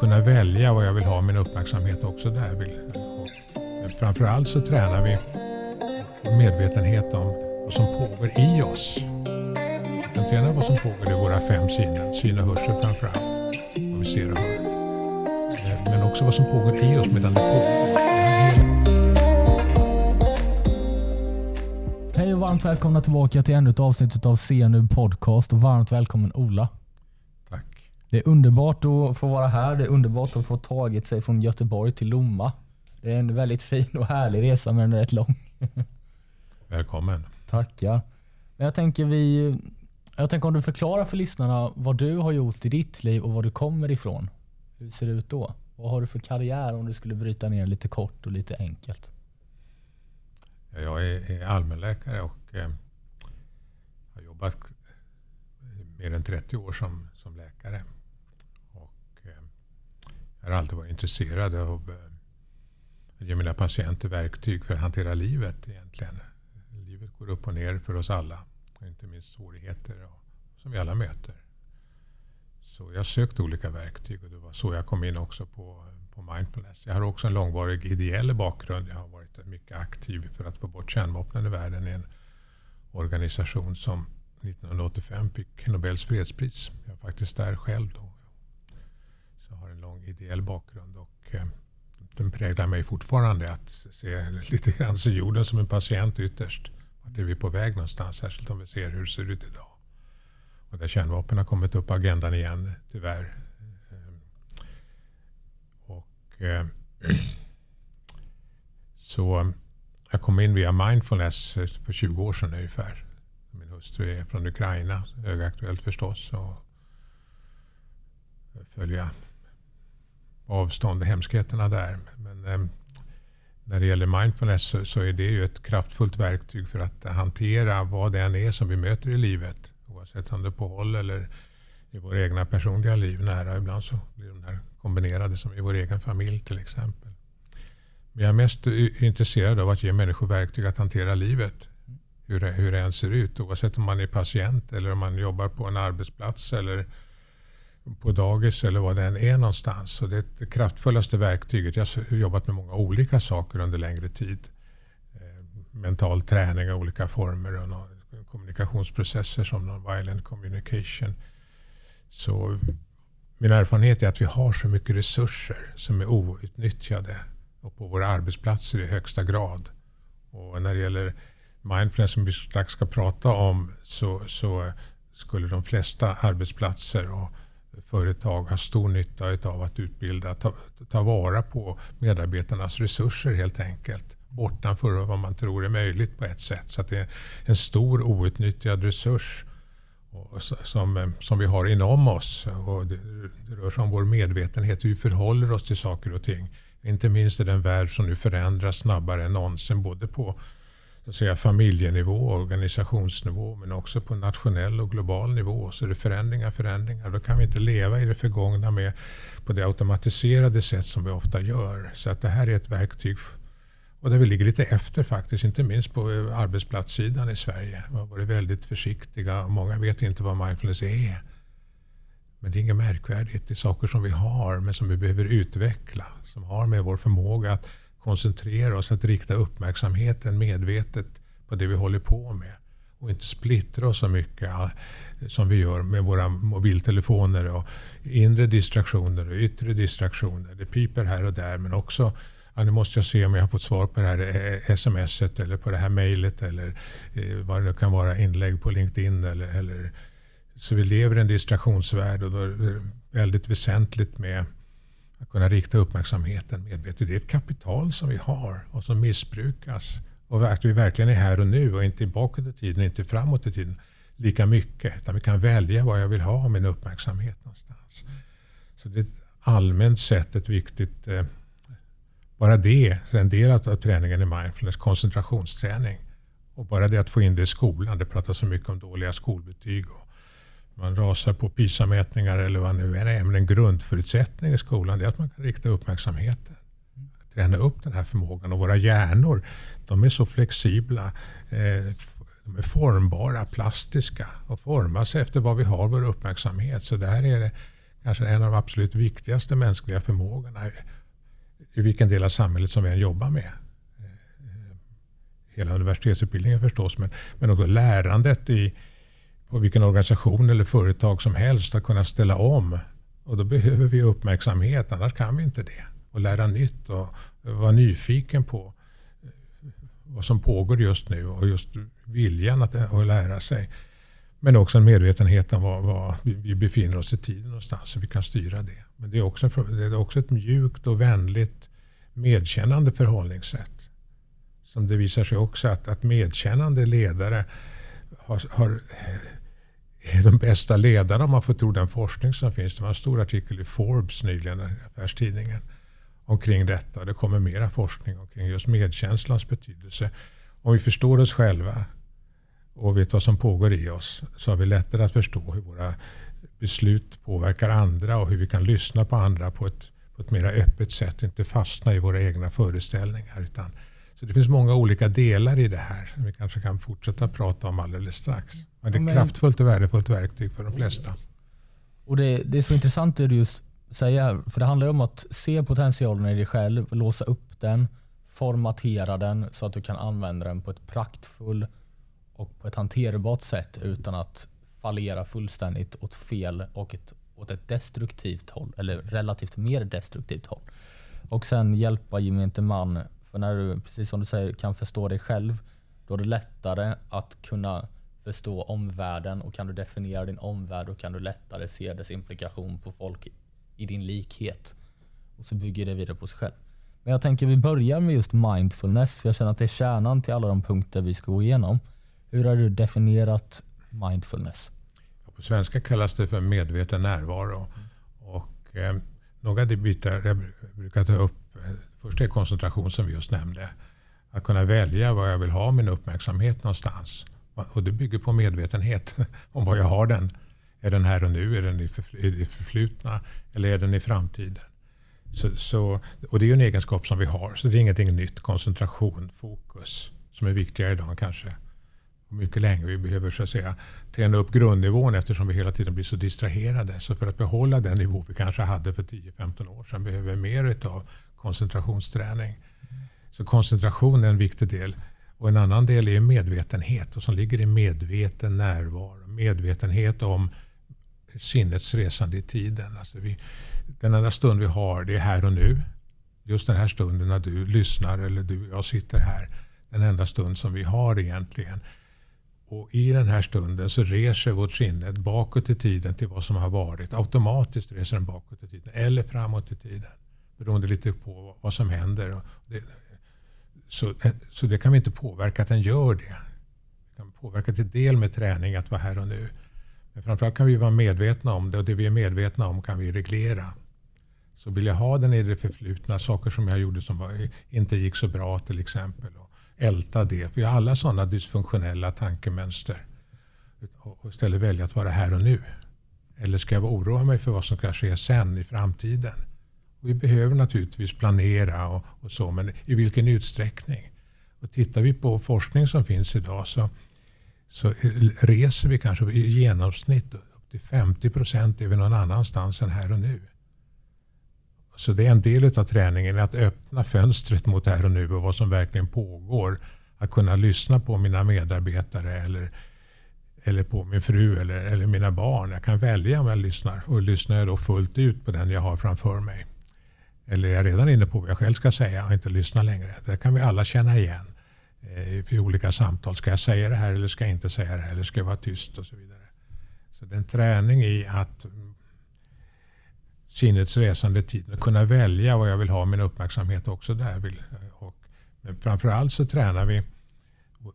kunna välja vad jag vill ha min uppmärksamhet också där. Men framförallt så tränar vi medvetenhet om vad som pågår i oss. Vi kan träna vad som pågår i våra fem sinnen, syn och hörsel framförallt, vad vi ser och hör. Men också vad som pågår i oss medan det pågår. Hej och varmt välkomna tillbaka till ännu ett avsnitt av CNU Podcast och varmt välkommen Ola. Det är underbart att få vara här. Det är underbart att få tagit sig från Göteborg till Lomma. Det är en väldigt fin och härlig resa men den är rätt lång. Välkommen. Tackar. Men jag tänker vi jag tänker om du förklarar för lyssnarna vad du har gjort i ditt liv och var du kommer ifrån. Hur ser det ut då? Vad har du för karriär om du skulle bryta ner lite kort och lite enkelt? Jag är, allmänläkare och eh, har jobbat mer än 30 år som, som läkare. Jag har alltid varit intresserad av eh, att ge mina patienter verktyg för att hantera livet egentligen. Livet går upp och ner för oss alla. Inte minst svårigheter och, som vi alla möter. Så jag sökte olika verktyg och det var så jag kom in också på, på mindfulness. Jag har också en långvarig ideell bakgrund. Jag har varit mycket aktiv för att få bort kärnvapnen i världen i en organisation som 1985 fick Nobels fredspris. Jag var faktiskt där själv då. Så jag har en lång ideell bakgrund och eh, den präglar mig fortfarande att se lite grann så jorden som en patient ytterst. Vart är vi på väg någonstans? Särskilt om vi ser hur det ser ut idag. Och där kärnvapen har kommit upp på agendan igen, tyvärr. Eh, och, eh, så jag kom in via mindfulness eh, för 20 år sedan ungefär. Min hustru är från Ukraina, högaktuellt förstås. Och följa avstånd och hemskheterna där. Men eh, när det gäller mindfulness så, så, är det ju ett kraftfullt verktyg för att hantera vad det än är som vi möter i livet. Oavsett om det är på håll eller i våra egna personliga liv nära. Ibland så blir de här kombinerade som i vår egen familj till exempel. Men jag är mest intresserad av att ge människor verktyg att hantera livet. Hur det, hur det än ser ut. Oavsett om man är patient eller om man jobbar på en arbetsplats eller på dagis eller vad det än är någonstans. Så det är det kraftfullaste verktyget. Jag har jobbat med många olika saker under längre tid. Eh, mental träning av olika former och kommunikationsprocesser som non-violent communication. Så min erfarenhet är att vi har så mycket resurser som är outnyttjade och på våra arbetsplatser i högsta grad. Och när det gäller mindfulness som vi strax ska prata om så, så skulle de flesta arbetsplatser och företag har stor nytta av att utbilda, ta, ta vara på medarbetarnas resurser helt enkelt. Bortanför vad man tror är möjligt på ett sätt. Så det är en stor outnyttjad resurs som, som vi har inom oss. Och det, det rör sig om vår medvetenhet, hur vi förhåller oss till saker och ting. Inte minst i den värld som nu förändras snabbare än någonsin. Både på så att säga, familjenivå, organisationsnivå men också på nationell och global nivå. Så är det förändringar, förändringar. Då kan vi inte leva i det förgångna med på det automatiserade sätt som vi ofta gör. Så att det här är ett verktyg och där vi ligger lite efter faktiskt, inte minst på eh, arbetsplatssidan i Sverige. Vi har varit väldigt försiktiga och många vet inte vad mindfulness är. Men det är inget märkvärdigt. Det är saker som vi har men som vi behöver utveckla. Som har med vår förmåga att koncentrera oss, att rikta uppmärksamheten medvetet på det vi håller på med. Och inte splittra oss så mycket som vi gör med våra mobiltelefoner och inre distraktioner och yttre distraktioner. Det piper här och där men också ja, nu måste jag se om jag har fått svar på det här eh, smset eller på det här mejlet eller eh, vad det nu kan vara, inlägg på LinkedIn. Eller, eller, så vi lever i en distraktionsvärld och då är det väldigt väsentligt med att kunna rikta uppmärksamheten medvetet. Det är ett kapital som vi har och som missbrukas. Och att vi verkligen är här och nu och inte bakåt i tiden, inte framåt i tiden lika mycket. Utan vi kan välja vad jag vill ha min uppmärksamhet någonstans. Så det är allmänt sett ett viktigt eh, bara det, en del av träningen i mindfulness, koncentrationsträning. Och bara det att få in det i skolan. Det pratas så mycket om dåliga skolbetyg. Och man rasar på PISA-mätningar eller vad nu är. Men en grundförutsättning i skolan är att man kan rikta uppmärksamheten. Träna upp den här förmågan. Och våra hjärnor de är så flexibla. Eh, de är formbara, plastiska och formas efter vad vi har vår uppmärksamhet. Så där är det kanske en av de absolut viktigaste mänskliga förmågorna i vilken del av samhället som vi än jobbar med. Eh, eh, hela universitetsutbildningen förstås, men, men också lärandet i på vilken organisation eller företag som helst att kunna ställa om. Och då behöver vi uppmärksamhet, annars kan vi inte det. Och lära nytt och vara nyfiken på vad som pågår just nu och just viljan att, att lära sig. Men också en medvetenhet om var, var vi befinner oss i tiden någonstans så vi kan styra det. Men det är också, det är också ett mjukt och vänligt medkännande förhållningssätt. Som det visar sig också att, att medkännande ledare har, har, de bästa ledarna om man får tro den forskning som finns. Det var en stor artikel i Forbes nyligen, affärstidningen, omkring detta. Det kommer mera forskning omkring just medkänslans betydelse. Om vi förstår oss själva och vet vad som pågår i oss så har vi lättare att förstå hur våra beslut påverkar andra och hur vi kan lyssna på andra på ett, på ett mer öppet sätt. Inte fastna i våra egna föreställningar. Utan, så det finns många olika delar i det här som vi kanske kan fortsätta prata om alldeles strax. Men det är ett kraftfullt och värdefullt verktyg för de flesta. Och det, det är så intressant det du just säger, för det handlar om att se potentialen i dig själv, låsa upp den, formatera den så att du kan använda den på ett praktfullt och på ett hanterbart sätt utan att fallera fullständigt åt fel och ett, åt ett destruktivt håll, eller relativt mer destruktivt håll. Och sen hjälpa gemene man, för när du, precis som du säger, kan förstå dig själv, då är det lättare att kunna förstå omvärlden och kan du definiera din omvärld, då kan du lättare se dess implikation på folk i din likhet. Och så bygger det vidare på sig själv. Men jag tänker vi börjar med just mindfulness, för jag känner att det är kärnan till alla de punkter vi ska gå igenom. Hur har du definierat mindfulness? På svenska kallas det för medveten närvaro. Och, eh, några bitar jag brukar ta upp. Först är koncentration som vi just nämnde. Att kunna välja var jag vill ha min uppmärksamhet någonstans. Och det bygger på medvetenhet om var jag har den. Är den här och nu? Är den i det förflutna? Eller är den i framtiden? Så, så, och det är ju en egenskap som vi har. Så det är ingenting nytt. Koncentration, fokus. Som är viktigare idag kanske mycket länge. Vi behöver så att säga träna upp grundnivån eftersom vi hela tiden blir så distraherade. Så för att behålla den nivå vi kanske hade för 10-15 år sedan behöver vi mer av koncentrationsträning. Så koncentration är en viktig del. Och en annan del är medvetenhet och som ligger i medveten närvaro. Medvetenhet om sinnets resande i tiden. Alltså vi, den enda stund vi har det är här och nu. Just den här stunden när du lyssnar eller du och jag sitter här. Den enda stund som vi har egentligen. Och I den här stunden så reser vårt sinne bakåt i tiden till vad som har varit. Automatiskt reser den bakåt i tiden eller framåt i tiden. Beroende lite på vad som händer. Det, så, så det kan vi inte påverka att den gör det. Vi kan påverka till del med träning att vara här och nu. Men framförallt kan vi vara medvetna om det och det vi är medvetna om kan vi reglera. Så vill jag ha den i det förflutna, saker som jag gjorde som var, inte gick så bra till exempel Och älta det. Vi har alla sådana dysfunktionella tankemönster. Och istället välja att vara här och nu. Eller ska jag oroa mig för vad som ska ske sen i framtiden? Vi behöver naturligtvis planera och, och, så, men i vilken utsträckning? Och tittar vi på forskning som finns idag så, så reser vi kanske i genomsnitt upp till 50 procent är vi någon annanstans än här och nu. Så det är en del av träningen, att öppna fönstret mot här och nu och vad som verkligen pågår. Att kunna lyssna på mina medarbetare eller, eller på min fru eller, eller mina barn. Jag kan välja om jag lyssnar. Och lyssnar jag då fullt ut på den jag har framför mig. Eller är jag redan inne på vad jag själv ska säga och inte lyssna längre. Det kan vi alla känna igen eh, i olika samtal. Ska jag säga det här eller ska jag inte säga det här? Eller ska jag vara tyst och så vidare. Så det är en träning i att sinnets resande tid. Att kunna välja vad jag vill ha min uppmärksamhet också där. Och, men framförallt så tränar vi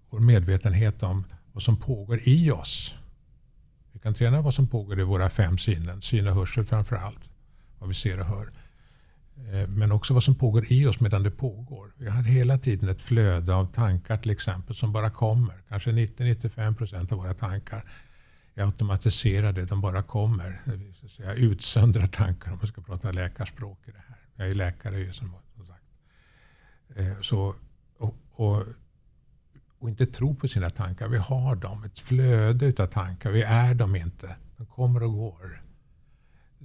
vår medvetenhet om vad som pågår i oss. Vi kan träna vad som pågår i våra fem sinnen. Syn och hörsel framförallt. Vad vi ser och hör. Eh, men också vad som pågår i oss medan det pågår. Vi har hela tiden ett flöde av tankar till exempel som bara kommer. Kanske 90-95% av våra tankar är automatiserade. De bara kommer. Jag utsöndrar tankar om man ska prata läkarspråk i det här. Jag är läkare ju som, som sagt. Eh, så, och, och, och, inte tro på sina tankar. Vi har dem. Ett flöde av tankar. Vi är dem inte. De kommer och går.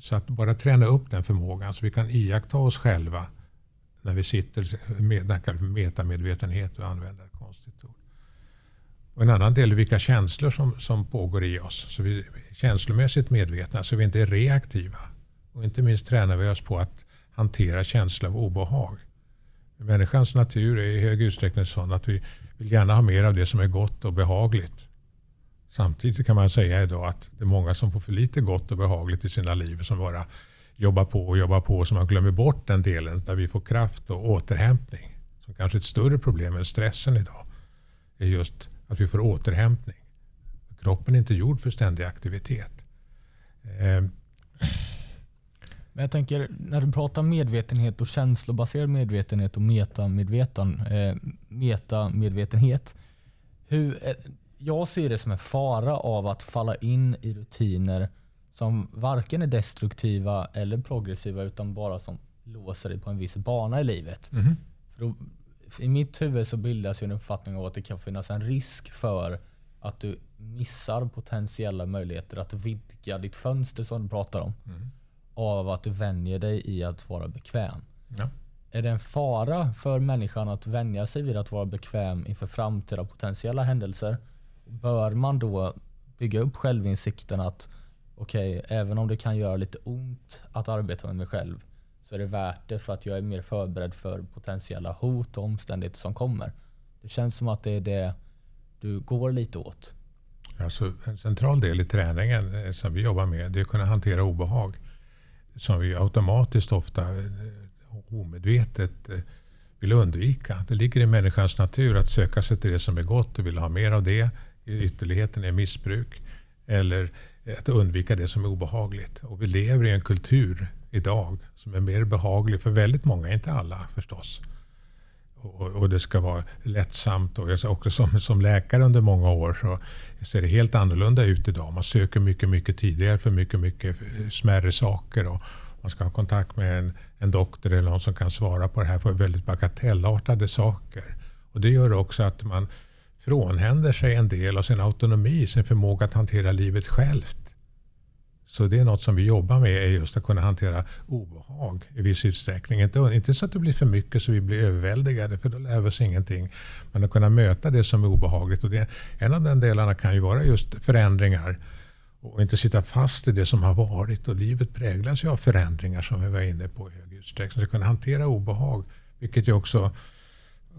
Så att bara träna upp den förmågan så vi kan iaktta oss själva när vi sitter med metamedvetenhet och använder ett konstigt ord. Och en annan del är vilka känslor som, som pågår i oss. Så vi är känslomässigt medvetna så vi inte är reaktiva. Och inte minst tränar vi oss på att hantera känslor av obehag. Människans natur är i hög utsträckning sån att vi vill gärna ha mer av det som är gott och behagligt. Samtidigt kan man säga idag att det är många som får för lite gott och behagligt i sina liv som bara jobbar på och jobbar på så man glömmer bort den delen där vi får kraft och återhämtning. Som kanske är ett större problem än stressen idag. är just att vi får återhämtning. Kroppen är inte gjord för ständig aktivitet. Ehm. Men jag tänker, när du pratar medvetenhet och känslobaserad medvetenhet och metamedveten, eh, metamedvetenhet. Hur, eh, jag ser det som en fara av att falla in i rutiner som varken är destruktiva eller progressiva utan bara som låser dig på en viss bana i livet. Mm. Då, I mitt huvud så bildas en uppfattning av att det kan finnas en risk för att du missar potentiella möjligheter att vidga ditt fönster som du pratar om. Mm. Av att du vänjer dig i att vara bekväm. Ja. Är det en fara för människan att vänja sig vid att vara bekväm inför framtida potentiella händelser? Bör man då bygga upp självinsikten att okej, okay, även om det kan göra lite ont att arbeta med mig själv så är det värt det för att jag är mer förberedd för potentiella hot och omständigheter som kommer. Det känns som att det är det du går lite åt. Alltså, en central del i träningen eh, som vi jobbar med det är att kunna hantera obehag. Som vi automatiskt ofta eh, omedvetet eh, vill undvika. Det ligger i människans natur att söka sig till det som är gott och vill ha mer av det. Ytterligheten är missbruk. Eller att undvika det som är obehagligt. Och vi lever i en kultur idag som är mer behaglig för väldigt många, inte alla förstås. Och, och det ska vara lättsamt. Och jag också som, som läkare under många år så ser det helt annorlunda ut idag. Man söker mycket, mycket tidigare för mycket, mycket smärre saker. Och man ska ha kontakt med en, en doktor eller någon som kan svara på det här för väldigt bagatellartade saker. Och det gör också att man frånhänder sig en del av sin autonomi, sin förmåga att hantera livet självt. Så det är något som vi jobbar med, är just att kunna hantera obehag i viss utsträckning. Inte, inte så att det blir för mycket så vi blir överväldigade, för då lär vi oss ingenting. Men att kunna möta det som är obehagligt. Och det, en av de delarna kan ju vara just förändringar. Och inte sitta fast i det som har varit. Och livet präglas ju av förändringar som vi var inne på i hög utsträckning. Så att kunna hantera obehag, vilket ju också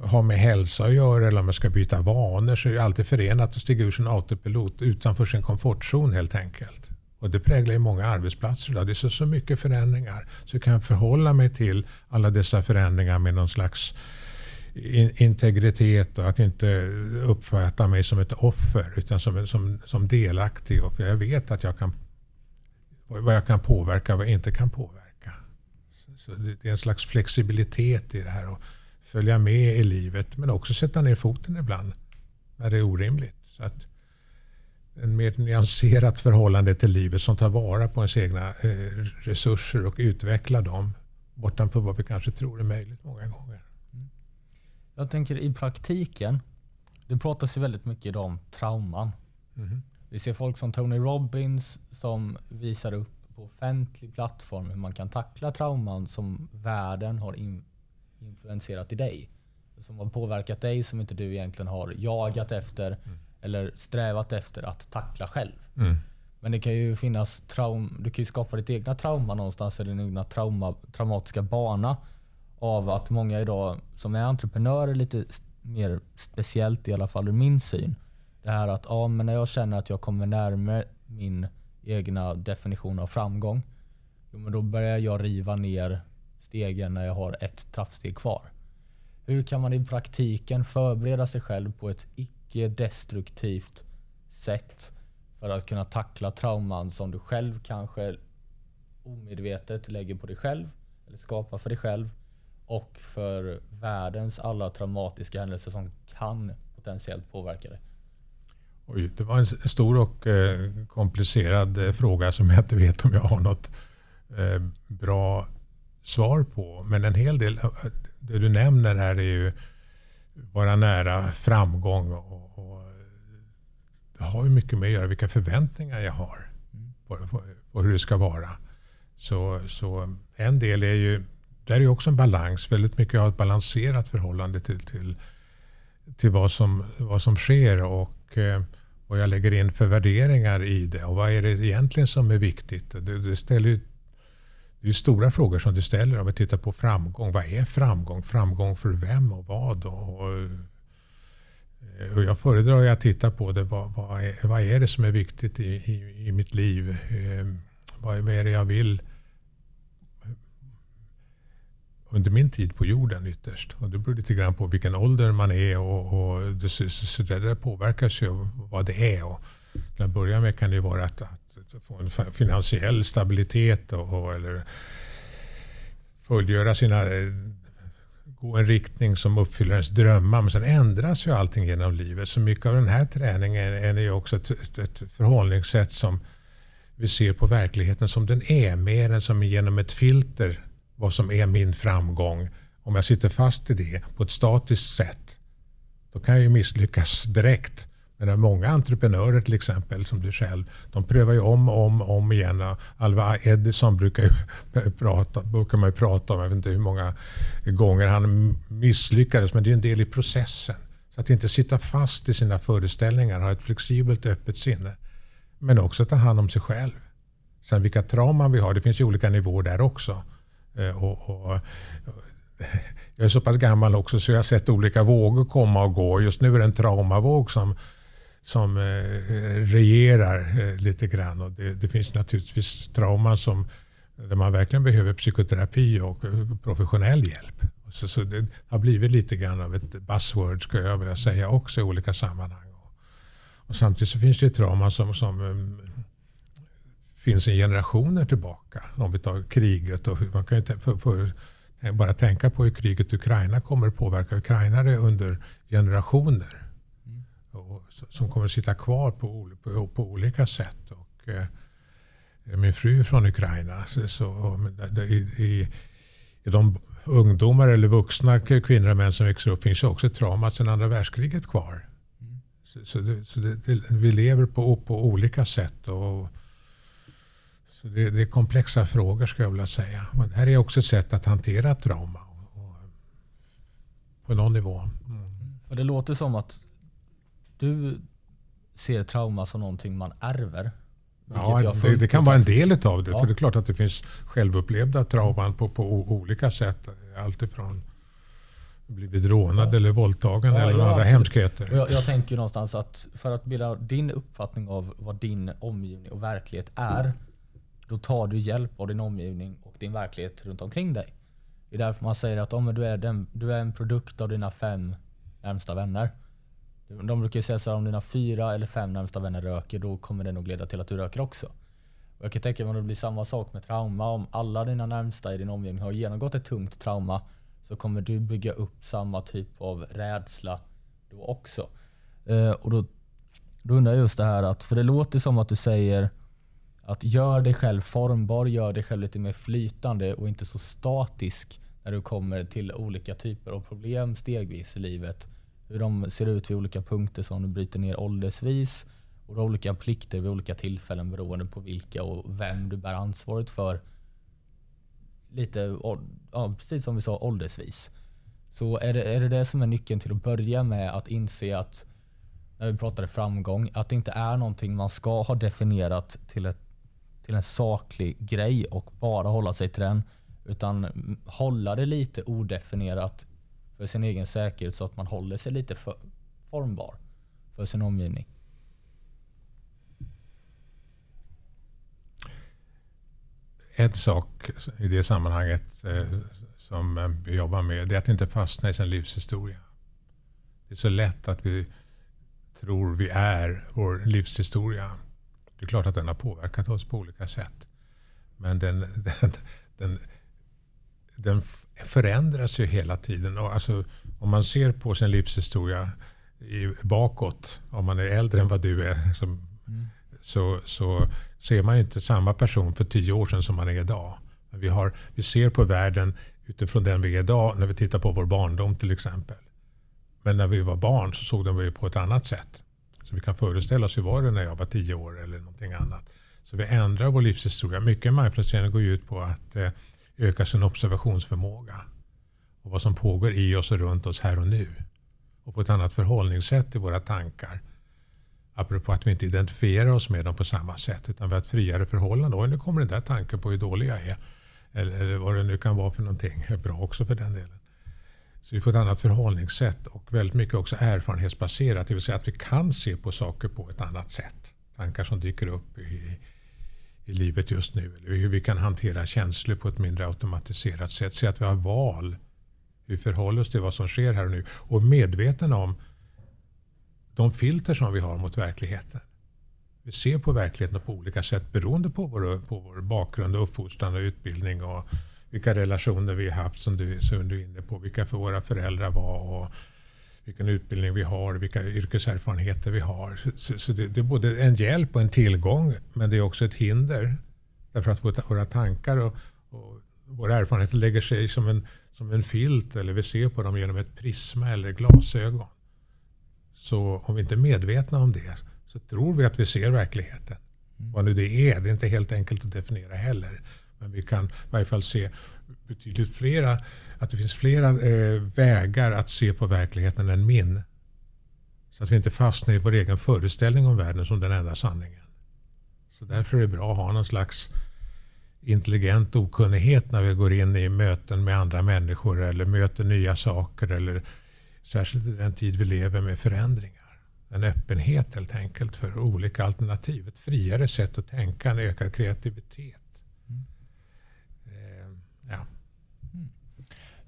har med hälsa att göra eller om man ska byta vanor så är det alltid förenat att stiga ur sin autopilot utanför sin komfortzon helt enkelt. Och det präglar ju många arbetsplatser idag. Det är så, så mycket förändringar. Så jag kan förhålla mig till alla dessa förändringar med någon slags integritet och att inte uppfatta mig som ett offer utan som, som, som delaktig. Och jag vet att jag kan, vad jag kan påverka och vad jag inte kan påverka. Så det är en slags flexibilitet i det här. Och följa med i livet men också sätta ner foten ibland när det är orimligt. Så att en mer nyanserat förhållande till livet som tar vara på ens egna eh, resurser och utvecklar dem bortanför vad vi kanske tror är möjligt många gånger. Mm. Jag tänker i praktiken, det pratas ju väldigt mycket idag om trauman. Mm. Vi ser folk som Tony Robbins som visar upp på offentlig plattform hur man kan tackla trauman som världen har in, influenserat i dig. Som har påverkat dig som inte du egentligen har jagat efter mm. eller strävat efter att tackla själv. Mm. Men det kan ju finnas traum, du kan ju skapa ditt egna trauma någonstans, eller din egna trauma, traumatiska bana av att många idag som är entreprenörer, lite mer speciellt i alla fall ur min syn. Det här att ja, men när jag känner att jag kommer närmare min egna definition av framgång, jo, men då börjar jag riva ner stegen när jag har ett trappsteg kvar. Hur kan man i praktiken förbereda sig själv på ett icke-destruktivt sätt för att kunna tackla trauman som du själv kanske omedvetet lägger på dig själv eller skapar för dig själv och för världens alla traumatiska händelser som kan potentiellt påverka dig? Oj, det var en stor och eh, komplicerad eh, fråga som jag inte vet om jag har något eh, bra svar på. Men en hel del, det du nämner här är ju vara nära framgång. Och, och det har ju mycket med att göra vilka förväntningar jag har på, på, på hur det ska vara. Så, så en del är ju, där är ju också en balans. Väldigt mycket av ett balanserat förhållande till, till, till vad, som, vad som sker och eh, vad jag lägger in för värderingar i det. Och vad är det egentligen som är viktigt? Det, det ställer ju det är stora frågor som du ställer om vi tittar på framgång. Vad är framgång? Framgång för vem och vad? Och, och jag föredrar att titta på det. Vad, vad, är, vad är det som är viktigt i, i, i mitt liv? Vad vad, vad är det jag vill under min tid på jorden ytterst. Och det beror lite grann på vilken ålder man är och, och det, så, så det där påverkas ju av vad det är. Och till att börja med kan det vara att, att, få en finansiell stabilitet och, och, eller fullgöra sina eh, gå en riktning som uppfyller ens drömmar. Men sen ändras ju allting genom livet. Så mycket av den här träningen är ju också ett, ett, ett förhållningssätt som vi ser på verkligheten som den är. Mer än som genom ett filter vad som är min framgång. Om jag sitter fast i det på ett statiskt sätt. Då kan jag ju misslyckas direkt. Men många entreprenörer till exempel, som du själv, de prövar ju om och om, om igen. Alva Edison brukar, ju prata, brukar man ju prata om, jag vet inte hur många gånger han misslyckades, men det är en del i processen. Så att inte sitta fast i sina föreställningar, ha ett flexibelt öppet sinne. Men också ta hand om sig själv. Sen vilka trauman vi har, det finns ju olika nivåer där också. Eh, och, och, eh, jag är så pass gammal också så jag har sett olika vågor komma och gå. Just nu är det en traumavåg som som eh, regerar eh, lite grann. Och det, det, finns naturligtvis trauman som, där man verkligen behöver psykoterapi och eh, professionell hjälp. Så, så det har blivit lite grann av ett buzzword skulle jag vilja säga också i olika sammanhang. Och, och samtidigt så finns det trauman som, som um, finns i generationer tillbaka. Om vi tar kriget och hur man kan ju för, för, bara tänka på hur kriget i Ukraina kommer att påverka ukrainare under generationer som kommer att sitta kvar på, på, på olika sätt. Och, eh, min fru är från Ukraina. Så, så i, i, i de ungdomar eller vuxna kvinnor och män som växer upp finns också traumat sedan andra världskriget kvar. Mm. Så, så, det, så det, det, vi lever på, på olika sätt. Och, så det, det, är komplexa frågor ska jag vilja säga. Men här är också ett sätt att hantera trauma. Och, och, på någon nivå. Mm. För det låter som att du ser trauma som någonting man ärver. Ja, det, det, kan vara en del av det. Ja. För det är klart att det finns självupplevda trauman på, på olika sätt. Alltifrån blivit rånad ja. eller våldtagen ja, eller ja, andra hemskheter. Jag, jag, tänker någonstans att för att bilda din uppfattning av vad din omgivning och verklighet är. Då tar du hjälp av din omgivning och din verklighet runt omkring dig. Det är därför man säger att om du, är den, du är en produkt av dina fem närmsta vänner. De brukar säga så här, om dina fyra eller fem närmsta vänner röker, då kommer det nog leda till att du röker också. Och jag kan tänka mig att det blir samma sak med trauma. Om alla dina närmsta i din omgivning har genomgått ett tungt trauma, så kommer du bygga upp samma typ av rädsla då också. Eh, och då, då undrar jag just det här att, för det låter som att du säger att gör dig själv formbar, gör dig själv lite mer flytande och inte så statisk när du kommer till olika typer av problem stegvis i livet hur de ser ut vid olika punkter som du bryter ner åldersvis. Och du har olika plikter vid olika tillfällen beroende på vilka och vem du bär ansvaret för. Lite, ja, precis som vi sa, åldersvis. Så är det, är det det som är nyckeln till att börja med att inse att, när vi pratade framgång, att det inte är någonting man ska ha definierat till, ett, till en saklig grej och bara hålla sig till den. Utan hålla det lite odefinierat för sin egen säkerhet så att man håller sig lite för, formbar för sin omgivning. En sak i det sammanhanget eh, som vi jobbar med är att inte fastna i sin livshistoria. Det är så lätt att vi tror vi är vår livshistoria. Det är klart att den har påverkat oss på olika sätt. Men den, den, den, den förändras ju hela tiden. Och alltså, om man ser på sin livshistoria i, bakåt, om man är äldre än vad du är, som, mm. så, så ser man inte samma person för tio år sedan som man är idag. Vi, har, vi ser på världen utifrån den vi är idag, när vi tittar på vår barndom till exempel. Men när vi var barn så såg den vi på ett annat sätt. Så vi kan föreställa oss hur var det när jag var tio år eller någonting annat. Så vi ändrar vår livshistoria. Mycket mindfulness går ut på att eh, öka sin observationsförmåga. Och vad som pågår i oss och runt oss här och nu. Och få ett annat förhållningssätt till våra tankar. Apropå att vi inte identifierar oss med dem på samma sätt. Utan vi har ett friare förhållande. Oj, nu kommer den där tanken på hur dålig jag är. Eller, eller vad det nu kan vara för någonting. Är bra också för den delen. Så vi får ett annat förhållningssätt och väldigt mycket också erfarenhetsbaserat. Det vill säga att vi kan se på saker på ett annat sätt. Tankar som dyker upp i, i livet just nu. Eller hur vi kan hantera känslor på ett mindre automatiserat sätt. Se att vi har val. Hur vi förhåller oss till vad som sker här och nu. Och medveten om de filter som vi har mot verkligheten. Vi ser på verkligheten på olika sätt beroende på vår, på vår bakgrund, och uppfostran och utbildning. Och vilka relationer vi har haft som du, som du är inne på. Vilka för våra föräldrar var. Och vilken utbildning vi har, vilka yrkeserfarenheter vi har. Så, så det, det, är både en hjälp och en tillgång. Men det är också ett hinder. Därför att våra tankar och, och våra erfarenheter lägger sig som en, som en filt. Eller vi ser på dem genom ett prisma eller glasögon. Så om vi inte är medvetna om det så tror vi att vi ser verkligheten. Mm. Vad nu det är, det är inte helt enkelt att definiera heller. Men vi kan i varje fall se betydligt flera, att det finns flera eh, vägar att se på verkligheten än min. Så att vi inte fastnar i vår egen föreställning om världen som den enda sanningen. Så därför är det bra att ha någon slags intelligent okunnighet när vi går in i möten med andra människor eller möter nya saker eller särskilt i den tid vi lever med förändringar. En öppenhet helt enkelt för olika alternativ. Ett friare sätt att tänka, en ökad kreativitet. Ja. Mm.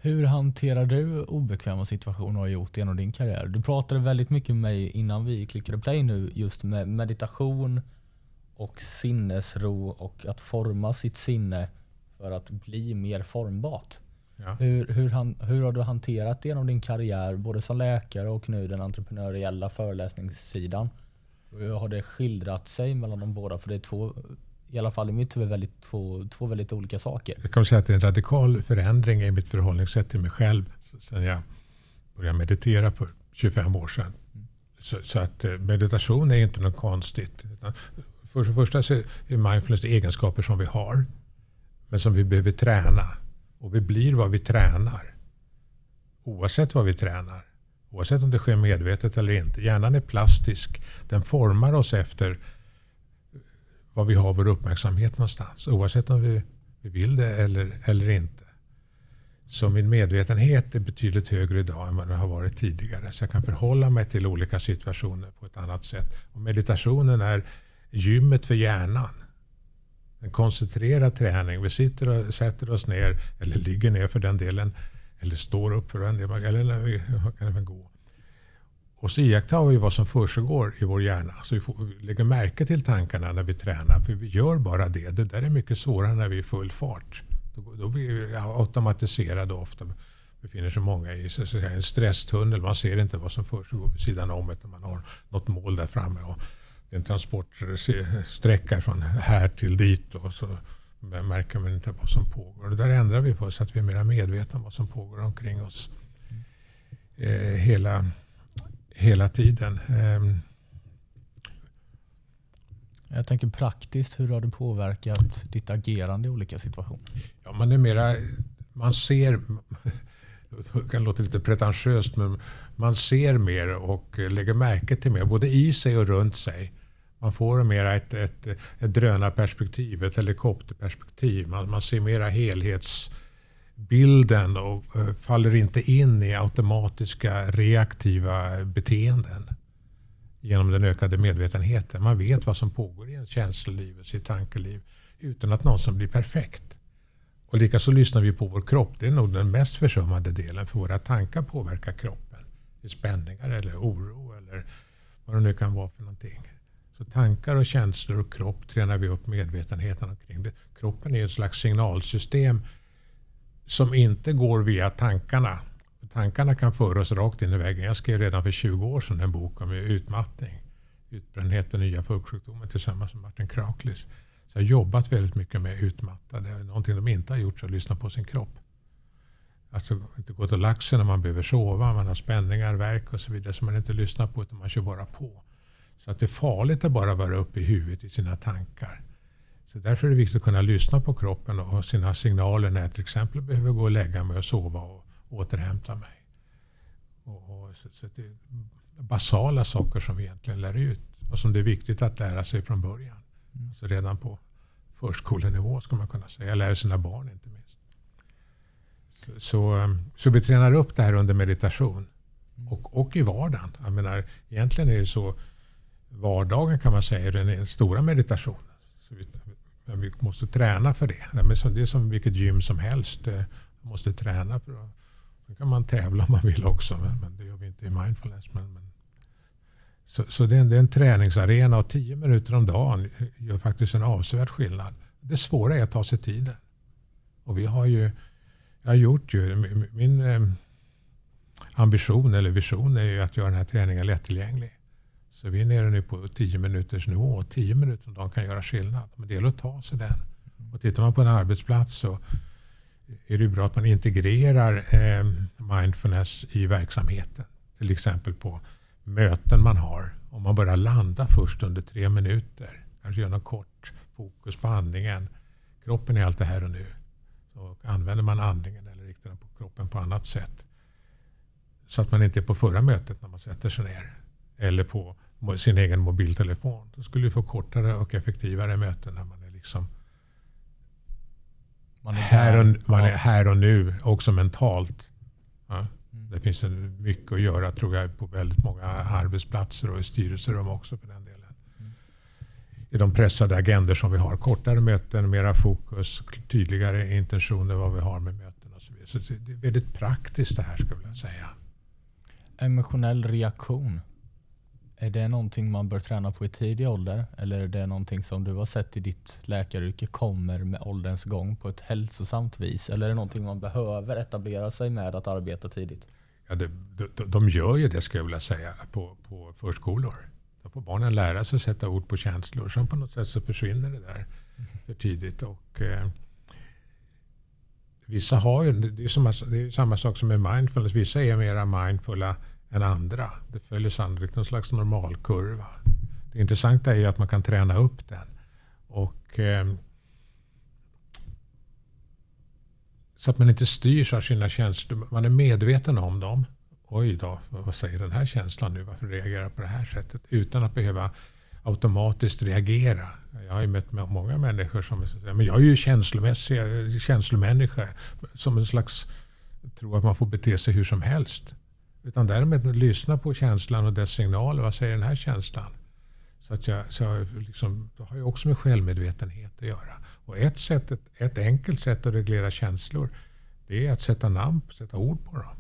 Hur hanterar du obekväma situationer och har gjort genom din karriär? Du pratade väldigt mycket med mig innan vi klickade play nu just med meditation och sinnesro och att forma sitt sinne för att bli mer formbart. Ja. Hur, hur, han, hur har du hanterat det genom din karriär, både som läkare och nu den entreprenöriella föreläsningssidan? Hur har det skildrat sig mellan de båda? För det är två i alla fall i mitt huvud väldigt, två, två väldigt olika saker. Jag kan säga att det är en radikal förändring i mitt förhållningssätt till mig själv sedan jag började meditera för 25 år sedan. Mm. Så, så, att eh, meditation är inte något konstigt. För det första så är mindfulness egenskaper som vi har. Men som vi behöver träna. Och vi blir vad vi tränar. Oavsett vad vi tränar. Oavsett om det sker medvetet eller inte. Hjärnan är plastisk. Den formar oss efter var vi har vår uppmärksamhet någonstans. Oavsett om vi, vi vill det eller, eller inte. Så min medvetenhet är betydligt högre idag än vad den har varit tidigare. Så jag kan förhålla mig till olika situationer på ett annat sätt. Och meditationen är gymmet för hjärnan. En koncentrerad träning. Vi sitter och sätter oss ner, eller ligger ner för den delen, eller står upp för den delen, eller när vi kan även gå. Och så iakttar vi vad som försiggår i vår hjärna. Så vi, får, vi lägger märke till tankarna när vi tränar. För vi gör bara det. Det där är mycket svårare när vi är i full fart. Då, då blir vi automatiserade ofta. befinner sig många i så säga, en stresstunnel. Man ser inte vad som försiggår vid sidan om utan man har något mål där framme. Och det är en transportsträcka från här till dit. Och så märker man inte vad som pågår. Och det där ändrar vi på så att vi är mer medvetna om vad som pågår omkring oss. Eh, hela hela tiden. Ehm. Jag tänker praktiskt, hur har det påverkat ditt agerande i olika situationer? Ja, man är mera, man ser, det kan låta lite pretentiöst, men man ser mer och lägger märke till mer, både i sig och runt sig. Man får mera ett, ett, ett drönarperspektiv, ett helikopterperspektiv. Man, man ser mera helhets bilden och eh, faller inte in i automatiska reaktiva beteenden genom den ökade medvetenheten. Man vet vad som pågår i ens känsloliv och sitt tankeliv utan att någonsin blir perfekt. Och likaså lyssnar vi på vår kropp. Det är nog den mest försummade delen för våra tankar påverkar kroppen. I spänningar eller oro eller vad det nu kan vara för någonting. Så tankar och känslor och kropp tränar vi upp medvetenheten omkring. Det. Kroppen är ett slags signalsystem som inte går via tankarna. Tankarna kan föra oss rakt in i väggen. Jag skrev redan för 20 år sedan en bok om utmattning, utbrändhet och nya folksjukdomar tillsammans med Martin Krauklis. Så jag har jobbat väldigt mycket med utmattade. Någonting de inte har gjort så att lyssna på sin kropp. Alltså inte gå till laxen när man behöver sova, man har spänningar, verk och så vidare som man inte lyssnar på utan man kör bara på. Så att det är farligt att bara vara uppe i huvudet i sina tankar. Så därför är det viktigt att kunna lyssna på kroppen och sina signaler när jag till exempel behöver gå och lägga mig och sova och återhämta mig. Och, och så, så det är basala saker som vi egentligen lär ut och som det är viktigt att lära sig från början. Mm. Alltså redan på förskolenivå ska man kunna säga. Lära sina barn inte minst. Så, så, så vi tränar upp det här under meditation. Mm. Och, och i vardagen. Jag menar, egentligen är det så vardagen kan man säga är den stora meditationen. Så vi, vi måste träna för det. Det är som vilket gym som helst. Eh, man måste träna för det. Sen kan man tävla om man vill också. Men, det gör vi inte i mindfulness. Men, men. Så, så det, är en, det, är en, träningsarena och tio minuter om dagen gör faktiskt en avsevärd skillnad. Det svåra är att ta sig tiden. Och vi har ju, jag har gjort ju, min, min eh, ambition eller vision är ju att göra den här träningen lättillgänglig. Så vi är nere nu på 10 minuters nivå. 10 minuter om dagen kan göra skillnad. Men det gäller att ta sig den. Och tittar man på en arbetsplats så är det bra att man integrerar eh, mindfulness i verksamheten. Till exempel på möten man har. Om man bara landa först under tre minuter. Kanske gör något kort fokus på andningen. Kroppen är alltid här och nu. Så använder man andningen eller riktar den på kroppen på annat sätt. Så att man inte är på förra mötet när man sätter sig ner. Eller på sin egen mobiltelefon. Då skulle vi få kortare och effektivare möten när man är liksom man är här, och, man är här och nu, också mentalt. Ja. Mm. Det finns mycket att göra tror jag på väldigt många arbetsplatser och i styrelserum också för den delen. Mm. I de pressade agender som vi har. Kortare möten, mera fokus, tydligare intentioner vad vi har med möten och så vidare. Så det är väldigt praktiskt det här skulle jag säga. Emotionell reaktion. Är det någonting man bör träna på i tidig ålder? Eller är det någonting som du har sett i ditt läkaryrke kommer med ålderns gång på ett hälsosamt vis? Eller är det någonting man behöver etablera sig med att arbeta tidigt? Ja, det, de, de gör ju det skulle jag vilja säga på, på förskolor. Då får barnen lära sig att sätta ord på känslor. Sen på något sätt så försvinner det där för tidigt. Och, eh, vissa har ju, det är, samma, det är samma sak som med mindfulness. Vissa är mera mindfulla än andra. Det följer sannolikt någon slags normalkurva. Det intressanta är ju att man kan träna upp den. Och, eh, så att man inte styrs av sina känslor. Man är medveten om dem. Oj då, vad säger den här känslan nu? Varför reagerar jag på det här sättet? Utan att behöva automatiskt reagera. Jag har ju mött många människor som säger men jag är ju känslomässig, känslomänniska. Som en slags tror att man får bete sig hur som helst. Utan därmed lyssna på känslan och dess signaler. Vad säger den här känslan? Så, att jag, så jag liksom, det har ju också med självmedvetenhet att göra. Och ett, sätt, ett, ett enkelt sätt att reglera känslor det är att sätta namn, sätta ord på dem.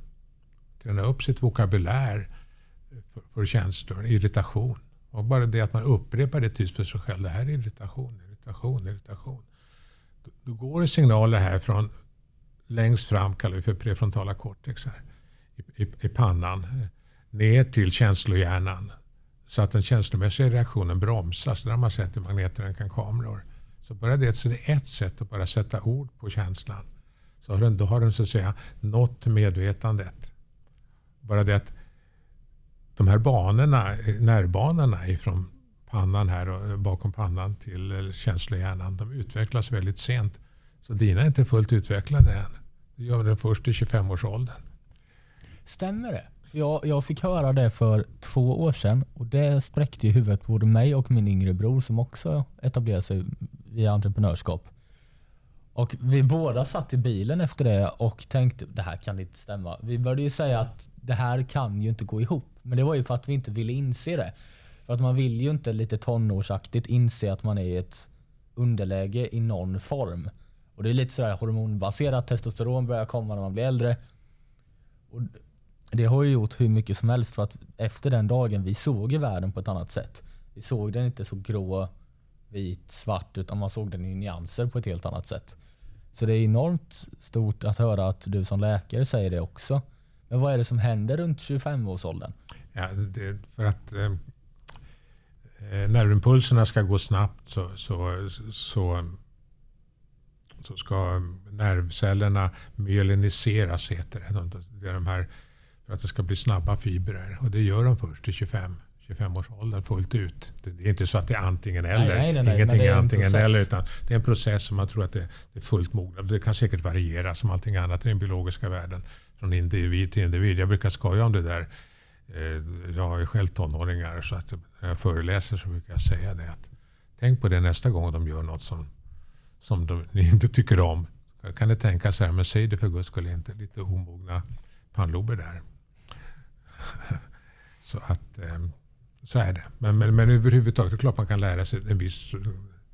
Träna upp sitt vokabulär för, för känslor, irritation. Och bara det att man upprepar det tyst för sig själv. Det här är irritation, irritation, irritation. Då, då går det signaler här från längst fram, kallar vi för prefrontala cortex. Här i, i pannan eh, ner till känslohjärnan. Så att den känslomässiga reaktionen bromsas. Det har man sett i magnetröntgenkameror. Så bara det, så det är ett sätt att bara sätta ord på känslan. Så har den, då har den så att säga nått medvetandet. Bara det att de här banorna, eh, nervbanorna ifrån pannan här och eh, bakom pannan till känslohjärnan, de utvecklas väldigt sent. Så dina är inte fullt utvecklade än. Det gör den först i 25-årsåldern. Stämmer det? Jag, jag fick höra det för två år sedan och det spräckte i huvudet på både mig och min yngre bror som också etablerade sig via entreprenörskap. Och vi båda satt i bilen efter det och tänkte det här kan inte stämma. Vi började ju säga att det här kan ju inte gå ihop. Men det var ju för att vi inte ville inse det. För att man vill ju inte lite tonårsaktigt inse att man är i ett underläge i någon form. Och det är lite sådär hormonbaserat. Testosteron börjar komma när man blir äldre. Och det har ju gjort hur mycket som helst för att efter den dagen vi såg i världen på ett annat sätt. Vi såg den inte så grå, vit, svart utan man såg den i nyanser på ett helt annat sätt. Så det är enormt stort att höra att du som läkare säger det också. Men vad är det som händer runt 25-årsåldern? Ja, det, för att eh, eh, nervimpulserna ska gå snabbt så, så, så, så ska nervcellerna myeliniseras, heter det. Det är de här för att det ska bli snabba fibrer. Och det gör de först till 25, 25-årsåldern fullt ut. Det är inte så att det är antingen eller. Nej, nej, nej, Ingenting är är en antingen eller. Utan det är en process som man tror att det är fullt mognad. Det kan säkert variera som allting annat i den biologiska världen. Från individ till individ. Jag brukar skoja om det där. Eh, Jag har ju själv tonåringar så att när jag föreläser så brukar jag säga det. Att tänk på det nästa gång de gör något som, som de, ni inte tycker om. Kan ni tänka så här, men säg det för guds skull inte. Lite omogna pannlober där så att ehm, så är det. Men, men, men överhuvudtaget, det är klart man kan lära sig en viss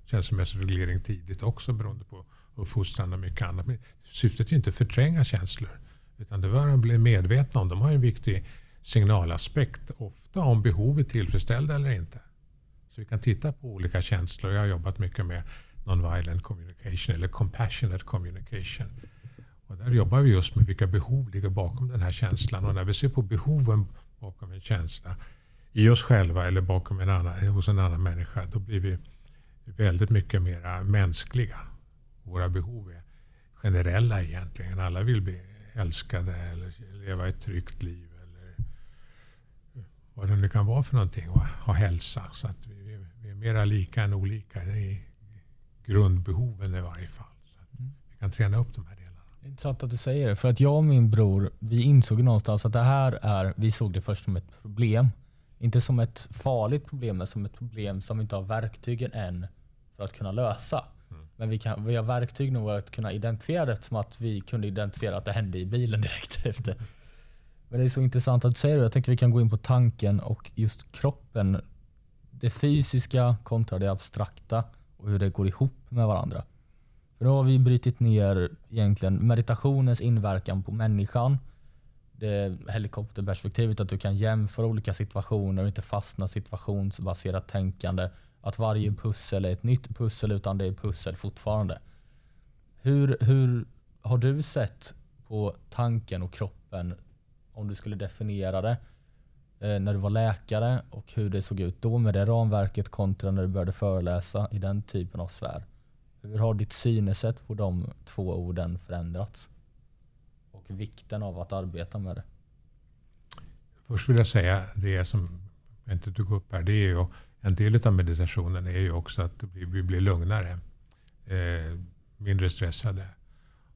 känslomässig reglering tidigt också beroende på uppfostran och mycket annat. Men syftet är inte att förtränga känslor. Utan det var att bli medvetna om. De har en viktig signalaspekt. Ofta om behovet är tillfredsställda eller inte. Så vi kan titta på olika känslor. Jag har jobbat mycket med non-violent communication eller compassionate communication. Och där jobbar vi just med vilka behov ligger bakom den här känslan. Och när vi ser på behoven bakom en känsla i oss själva eller bakom en annan, hos en annan människa, då blir vi väldigt mycket mer mänskliga. Våra behov är generella egentligen. Alla vill bli älskade eller leva ett tryggt liv. Eller vad det nu kan vara för någonting. Och ha hälsa. Så att vi, vi, är mera lika än olika i grundbehoven i varje fall. Så att vi kan träna upp de här delarna. Intressant att du säger det. För att jag och min bror, vi insåg någonstans att det här är, vi såg det först som ett problem. Inte som ett farligt problem, men som ett problem som vi inte har verktygen än för att kunna lösa. Men vi, kan, vi har verktyg nu att kunna identifiera det som att vi kunde identifiera att det hände i bilen direkt efter. Men det är så intressant att du säger det. Jag tänker vi kan gå in på tanken och just kroppen. Det fysiska kontra det abstrakta och hur det går ihop med varandra. För då har vi brutit ner egentligen meditationens inverkan på människan. Det helikopterperspektivet, att du kan jämföra olika situationer och inte fastna situationsbaserat tänkande. Att varje pussel är ett nytt pussel utan det är pussel fortfarande. Hur, hur har du sett på tanken och kroppen om du skulle definiera det eh, när du var läkare och hur det såg ut då med det ramverket kontra när du började föreläsa i den typen av sfär? Hur har ditt synesätt på de två orden förändrats? Och vikten av att arbeta med det. Först vill jag säga det som jag inte tog upp här. Det är ju, en del av meditationen är ju också att vi, vi blir lugnare. Eh, mindre stressade.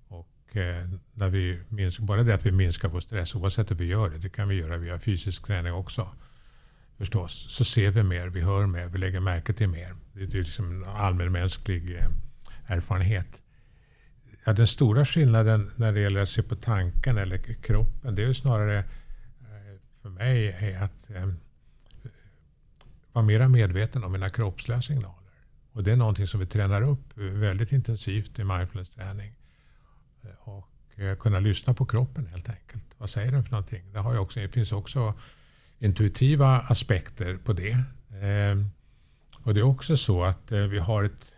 Och eh, när vi minskar, bara det att vi minskar vår stress oavsett hur vi gör det. Det kan vi göra via fysisk träning också. Förstås. Så ser vi mer, vi hör mer, vi lägger märke till mer. Det är liksom en allmänmänsklig eh, erfarenhet. Ja, den stora skillnaden när det gäller att se på tanken eller kroppen, det är ju snarare eh, för mig är att eh, vara mera medveten om mina kroppsliga signaler. Och det är någonting som vi tränar upp väldigt intensivt i mindfulness-träning. Eh, och eh, kunna lyssna på kroppen helt enkelt. Vad säger den för någonting? Det, har jag också, det finns också intuitiva aspekter på det. Eh, Och det är också så att eh, vi har ett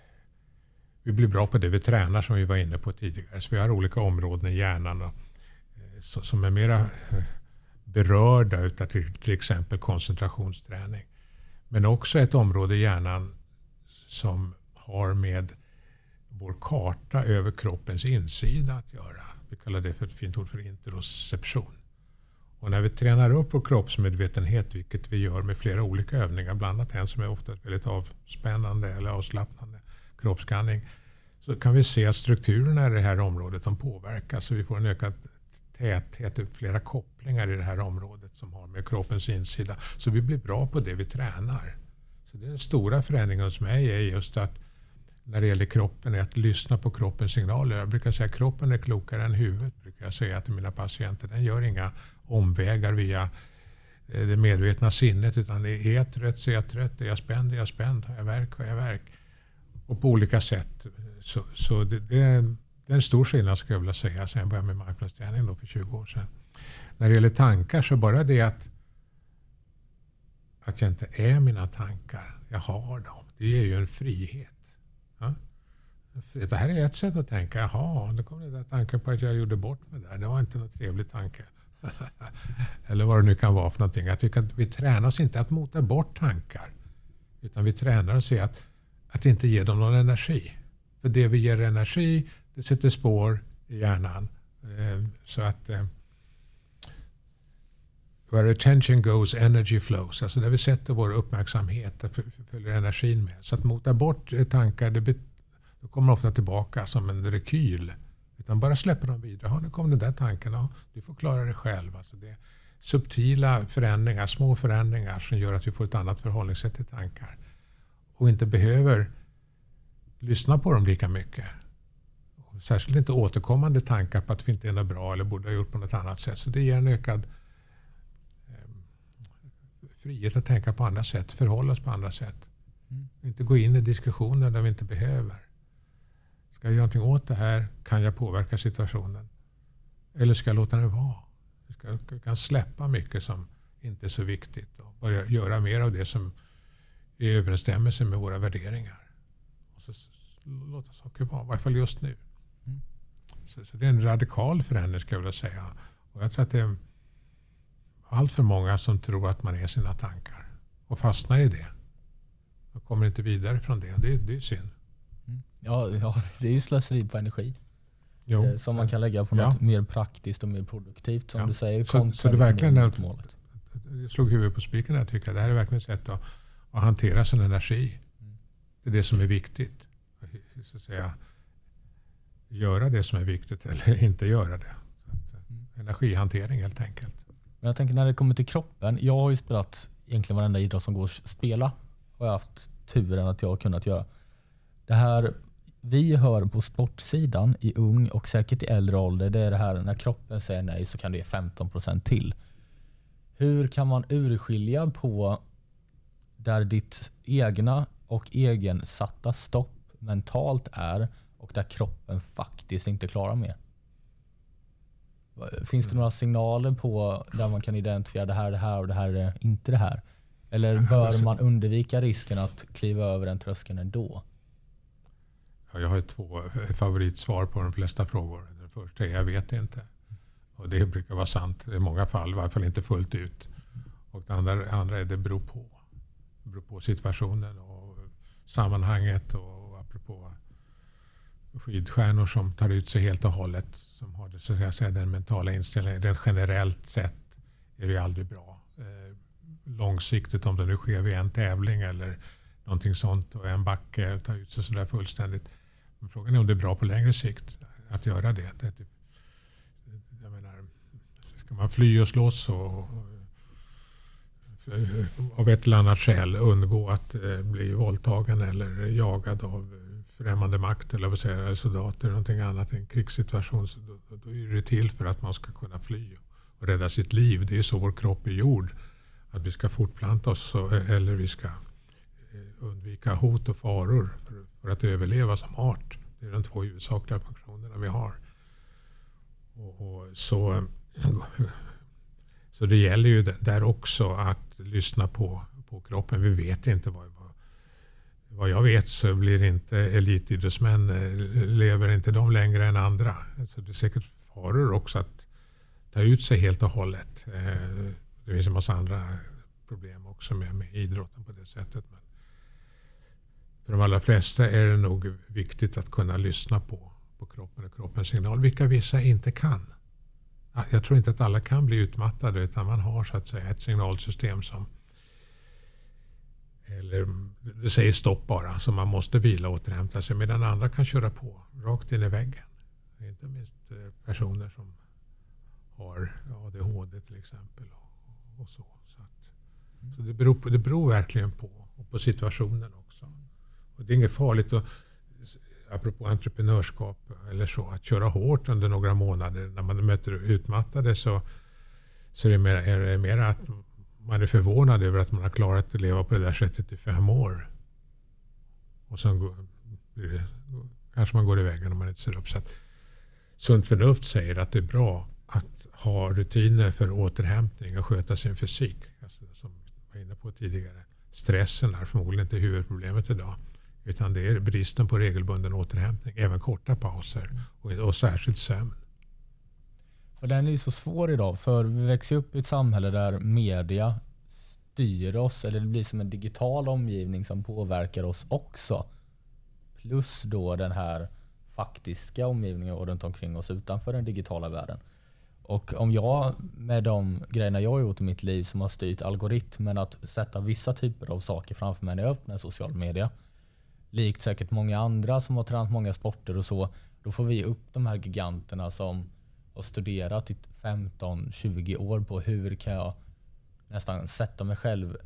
vi blir bra på det vi tränar som vi var inne på tidigare. Så vi har olika områden i hjärnan och, eh, så- som är mera eh, berörda utav till, till exempel koncentrationsträning. Men också ett område i hjärnan som har med vår karta över kroppens insida att göra. Vi kallar det för ett fint ord för interoception. Och när vi tränar upp vår kroppsmedvetenhet, vilket vi gör med flera olika övningar, bland annat en som är ofta väldigt avspännande eller avslappnande, kroppsskanning, så kan vi se att strukturerna i det här området de påverkas. Så vi får en ökad täthet, flera kopplingar i det här området som har med kroppens insida. Så vi blir bra på det vi tränar. Så den stora förändringen hos mig är just att när det gäller kroppen är att lyssna på kroppens signaler. Jag brukar säga att kroppen är klokare än huvudet. brukar jag säga till mina patienter. Den gör inga omvägar via eh, det medvetna sinnet. Utan är jag trött så är jag trött. Är jag spänd är jag spänd. Har jag värk har jag värk. Och på olika sätt. Så, så det, det, är, det är en stor skillnad skulle jag vilja säga. Sen jag började med marknadsträning då för 20 år sedan. När det gäller tankar så bara det att att jag inte är mina tankar. Jag har dem. Det ger ju en frihet. Ja? Det här är ett sätt att tänka. Jaha, nu kom det där tanken på att jag gjorde bort mig där. Det var inte någon trevlig tanke. Eller vad det nu kan vara för någonting. Jag tycker att vi tränar oss inte att mota bort tankar. Utan vi tränar oss i att, att inte ge dem någon energi. För det vi ger energi, det sätter spår i hjärnan. Eh, så att eh, Where attention goes, energy flows. Alltså där vi sätter vår uppmärksamhet, där följer energin med. Så att mota bort eh, tankar, det då kommer ofta tillbaka som en rekyl. Utan bara släpper dem vidare. Ja, nu kom den där tanken. Ja, du får klara dig själv. Alltså det är subtila förändringar, små förändringar som gör att vi får ett annat förhållningssätt till tankar. Och inte behöver lyssna på dem lika mycket. Särskilt inte återkommande tankar på att vi inte är något bra eller borde ha gjort på något annat sätt. Så det ger en ökad frihet att tänka på andra sätt, förhålla oss på andra sätt. Mm. Inte gå in i diskussioner där vi inte behöver. Ska jag göra någonting åt det här? Kan jag påverka situationen? Eller ska jag låta den vara? Jag kan släppa mycket som inte är så viktigt och börja göra mer av det som i överensstämmelse med våra värderingar. Och så låta saker vara, i varje fall just nu. Mm. Så, så, det är en radikal förändring skulle jag vilja säga. Och jag tror att det är allt för många som tror att man är sina tankar och fastnar i det. Och kommer inte vidare från det. Det, det är synd. Mm. Ja, ja, det är ju slöseri på energi. Jo, eh, som man kan lägga på något ja. mer praktiskt och mer produktivt som ja. du säger. Så, så det verkligen är, målet. Jag slog huvudet på spiken där tycker jag. Det här är verkligen ett sätt att, att hantera sin energi. Det är det som är viktigt. Så att säga, göra det som är viktigt eller inte göra det. Att, mm. Energihantering helt enkelt. Men jag tänker när det kommer till kroppen. Jag har ju spelat egentligen varenda idrott som går att spela. Har jag haft turen att jag har kunnat göra. Det här vi hör på sportsidan i ung och säkert i äldre ålder, det är det här när kroppen säger nej så kan du ge 15% till. Hur kan man urskilja på där ditt egna och egensatta stopp mentalt är och där kroppen faktiskt inte klarar mer? Finns det några signaler på där man kan identifiera det här är det här och det här är inte det här? Eller bör man undvika risken att kliva över den tröskeln ändå? Jag har två favoritsvar på de flesta frågor. Den första är jag vet inte. Och det brukar vara sant i många fall, i varje fall inte fullt ut. Och det andra, andra är det beror på. Det beror på situationen och sammanhanget och apropå skidstjärnor som tar ut sig helt och hållet. Som har det, så att säga, den mentala inställningen. Rent generellt sett är det aldrig bra. Eh, långsiktigt om det nu sker vid en tävling eller någonting sånt och en backe tar ut sig sådär fullständigt. Men frågan är om det är bra på längre sikt att göra det. det typ, jag menar, ska man fly och slåss och, av ett eller annat skäl undgå att eh, bli våldtagen eller jagad av främmande makt eller säga, soldater eller någonting annat i en krigssituation. Så då, då är det till för att man ska kunna fly och rädda sitt liv. Det är så vår kropp är gjord. Att vi ska fortplanta oss eller vi ska eh, undvika hot och faror för, för att överleva som art. Det är de två huvudsakliga funktionerna vi har. Och, och så, eh, så det gäller ju där också att lyssna på, på kroppen. Vi vet inte vad, vad jag vet så blir inte elitidrottsmän, eh, lever inte de längre än andra. Så det är säkert faror också att ta ut sig helt och hållet. Eh, det finns en massa andra problem också med, med idrotten på det sättet. Men för de allra flesta är det nog viktigt att kunna lyssna på, på kroppen och kroppens signal, vilka vissa inte kan. Jag tror inte att alla kan bli utmattade utan man har så att säga ett signalsystem som eller det säger stopp bara, så man måste vila och återhämta sig. Medan andra kan köra på rakt in i väggen. Inte minst eh, personer som har ADHD till exempel. Och, och så. Så, att, mm. så det, beror på, det beror verkligen på, och på situationen också. Och det är inget farligt att, apropå entreprenörskap eller så, att köra hårt under några månader. När man möter utmattade så, så är det mer, är det mer att man är förvånad över att man har klarat att leva på det där sättet i fem år. Och sen går, kanske man går i väggen om man inte ser upp. Så att, sunt förnuft säger att det är bra att ha rutiner för återhämtning och sköta sin fysik. Alltså, som jag var inne på tidigare. Stressen är förmodligen inte huvudproblemet idag. Utan det är bristen på regelbunden återhämtning. Även korta pauser och, och särskilt sömn. För den är ju så svår idag. För vi växer upp i ett samhälle där media styr oss. Eller det blir som en digital omgivning som påverkar oss också. Plus då den här faktiska omgivningen runt omkring oss utanför den digitala världen. Och om jag med de grejerna jag har gjort i mitt liv som har styrt algoritmen att sätta vissa typer av saker framför mig när jag öppnar social media. Likt säkert många andra som har tränat många sporter och så. Då får vi upp de här giganterna som har studerat i 15-20 år på hur kan jag nästan sätta mig själv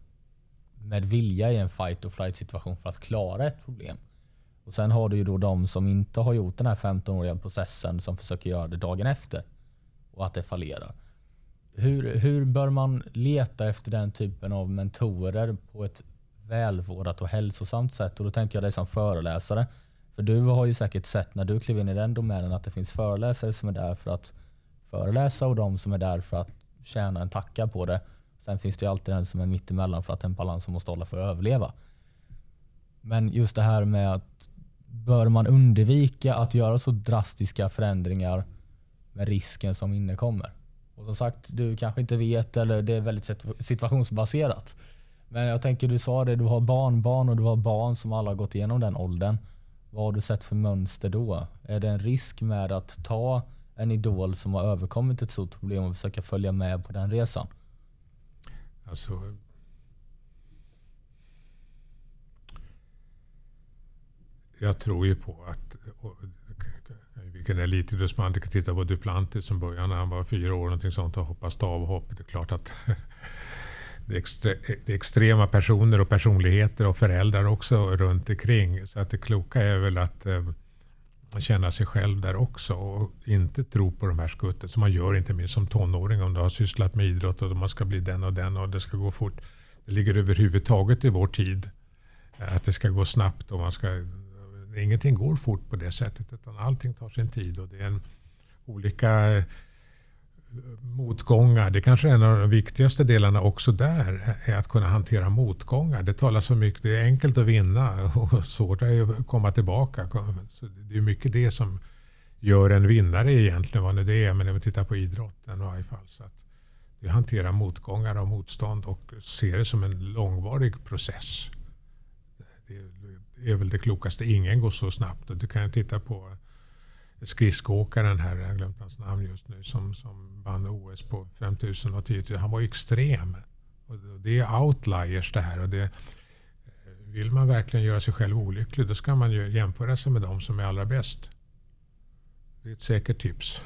med vilja i en fight or flight situation för att klara ett problem. Och Sen har du ju då de som inte har gjort den här 15-åriga processen som försöker göra det dagen efter och att det fallerar. Hur, hur bör man leta efter den typen av mentorer på ett välvårdat och hälsosamt sätt? Och Då tänker jag dig som föreläsare. För du har ju säkert sett när du klev in i den domänen att det finns föreläsare som är där för att föreläsa och de som är där för att tjäna en tacka på det. Sen finns det ju alltid den som är mittemellan för att en balans som måste hålla för att överleva. Men just det här med att bör man undvika att göra så drastiska förändringar med risken som innekommer? Och som sagt, du kanske inte vet eller det är väldigt situationsbaserat. Men jag tänker, du sa det, du har barnbarn och du har barn som alla har gått igenom den åldern. Vad har du sett för mönster då? Är det en risk med att ta en idol som har överkommit ett stort problem och försöka följa med på den resan? Alltså, jag tror ju på att vilken elitidrottsman kan titta på Duplantis som började när han var fyra år någonting sånt och hoppade stavhopp. Det är klart att det är, extre, det är extrema personer och personligheter och föräldrar också runt omkring. Så att det kloka är väl att eh, känna sig själv där också och inte tro på de här skuttet som man gör inte minst som tonåring om du har sysslat med idrott och man ska bli den och den och det ska gå fort. Det ligger överhuvudtaget i vår tid eh, att det ska gå snabbt och man ska ingenting går fort på det sättet utan allting tar sin tid och det är en olika eh, motgångar. Det kanske är en av de viktigaste delarna också där är att kunna hantera motgångar. Det talas så mycket, det är enkelt att vinna och svårt att komma tillbaka. Så det är mycket det som gör en vinnare egentligen, vad det är. Men när vi tittar på idrotten i varje fall. Så att vi hanterar motgångar och motstånd och ser det som en långvarig process. Det är väl det klokaste. Ingen går så snabbt. Du kan titta på skridskoåkaren här, jag har glömt hans namn just nu, som, som vann OS på 5000 och 10 000. Han var extrem. Och det är outliers det här. Och det, vill man verkligen göra sig själv olycklig då ska man ju jämföra sig med de som är allra bäst. Det är ett säkert tips.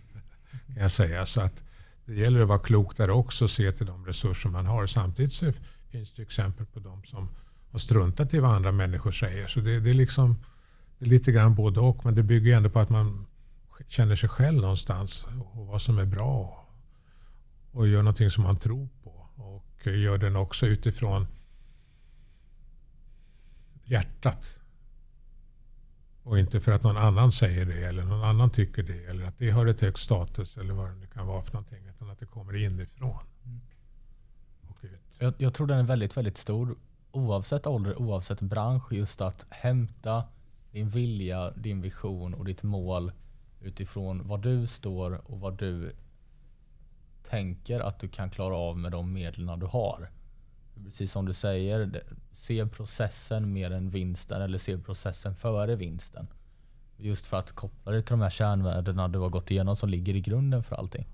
kan jag säga. Så att det gäller att vara klok där också och se till de resurser man har. Samtidigt så finns det exempel på de som har struntat i vad andra människor säger. Så det, det är liksom lite grann både och. Men det bygger ändå på att man känner sig själv någonstans och vad som är bra. Och gör någonting som man tror på. Och gör den också utifrån hjärtat. Och inte för att någon annan säger det eller någon annan tycker det. Eller att det har ett högt status eller vad det kan vara för någonting. Utan att det kommer inifrån. Mm. Jag, jag tror den är väldigt, väldigt stor oavsett ålder, oavsett bransch, just att hämta din vilja, din vision och ditt mål utifrån var du står och vad du tänker att du kan klara av med de medlen du har. Precis som du säger, se processen mer än vinsten eller se processen före vinsten. Just för att koppla det till de här kärnvärdena du har gått igenom som ligger i grunden för allting.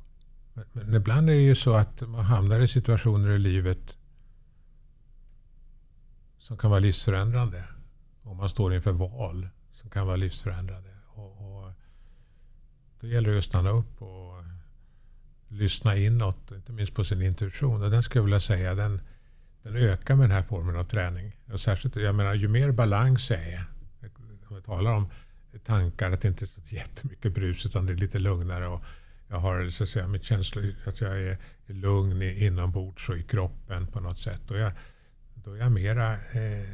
Men, men ibland är det ju så att man hamnar i situationer i livet som kan vara livsförändrande. Om man står inför val som kan vara livsförändrande. Och, och då gäller det att stanna upp och lyssna inåt, inte minst på sin intuition. Och den skulle jag vilja säga, den, den ökar med den här formen av träning. Och särskilt, jag menar, ju mer balans jag är, om vi talar om tankar, att det inte är så jättemycket brus utan det är lite lugnare. Och jag har så att säga, mitt känsla att jag är lugn inombords och i kroppen på något sätt. Och jag, då är jag mera eh,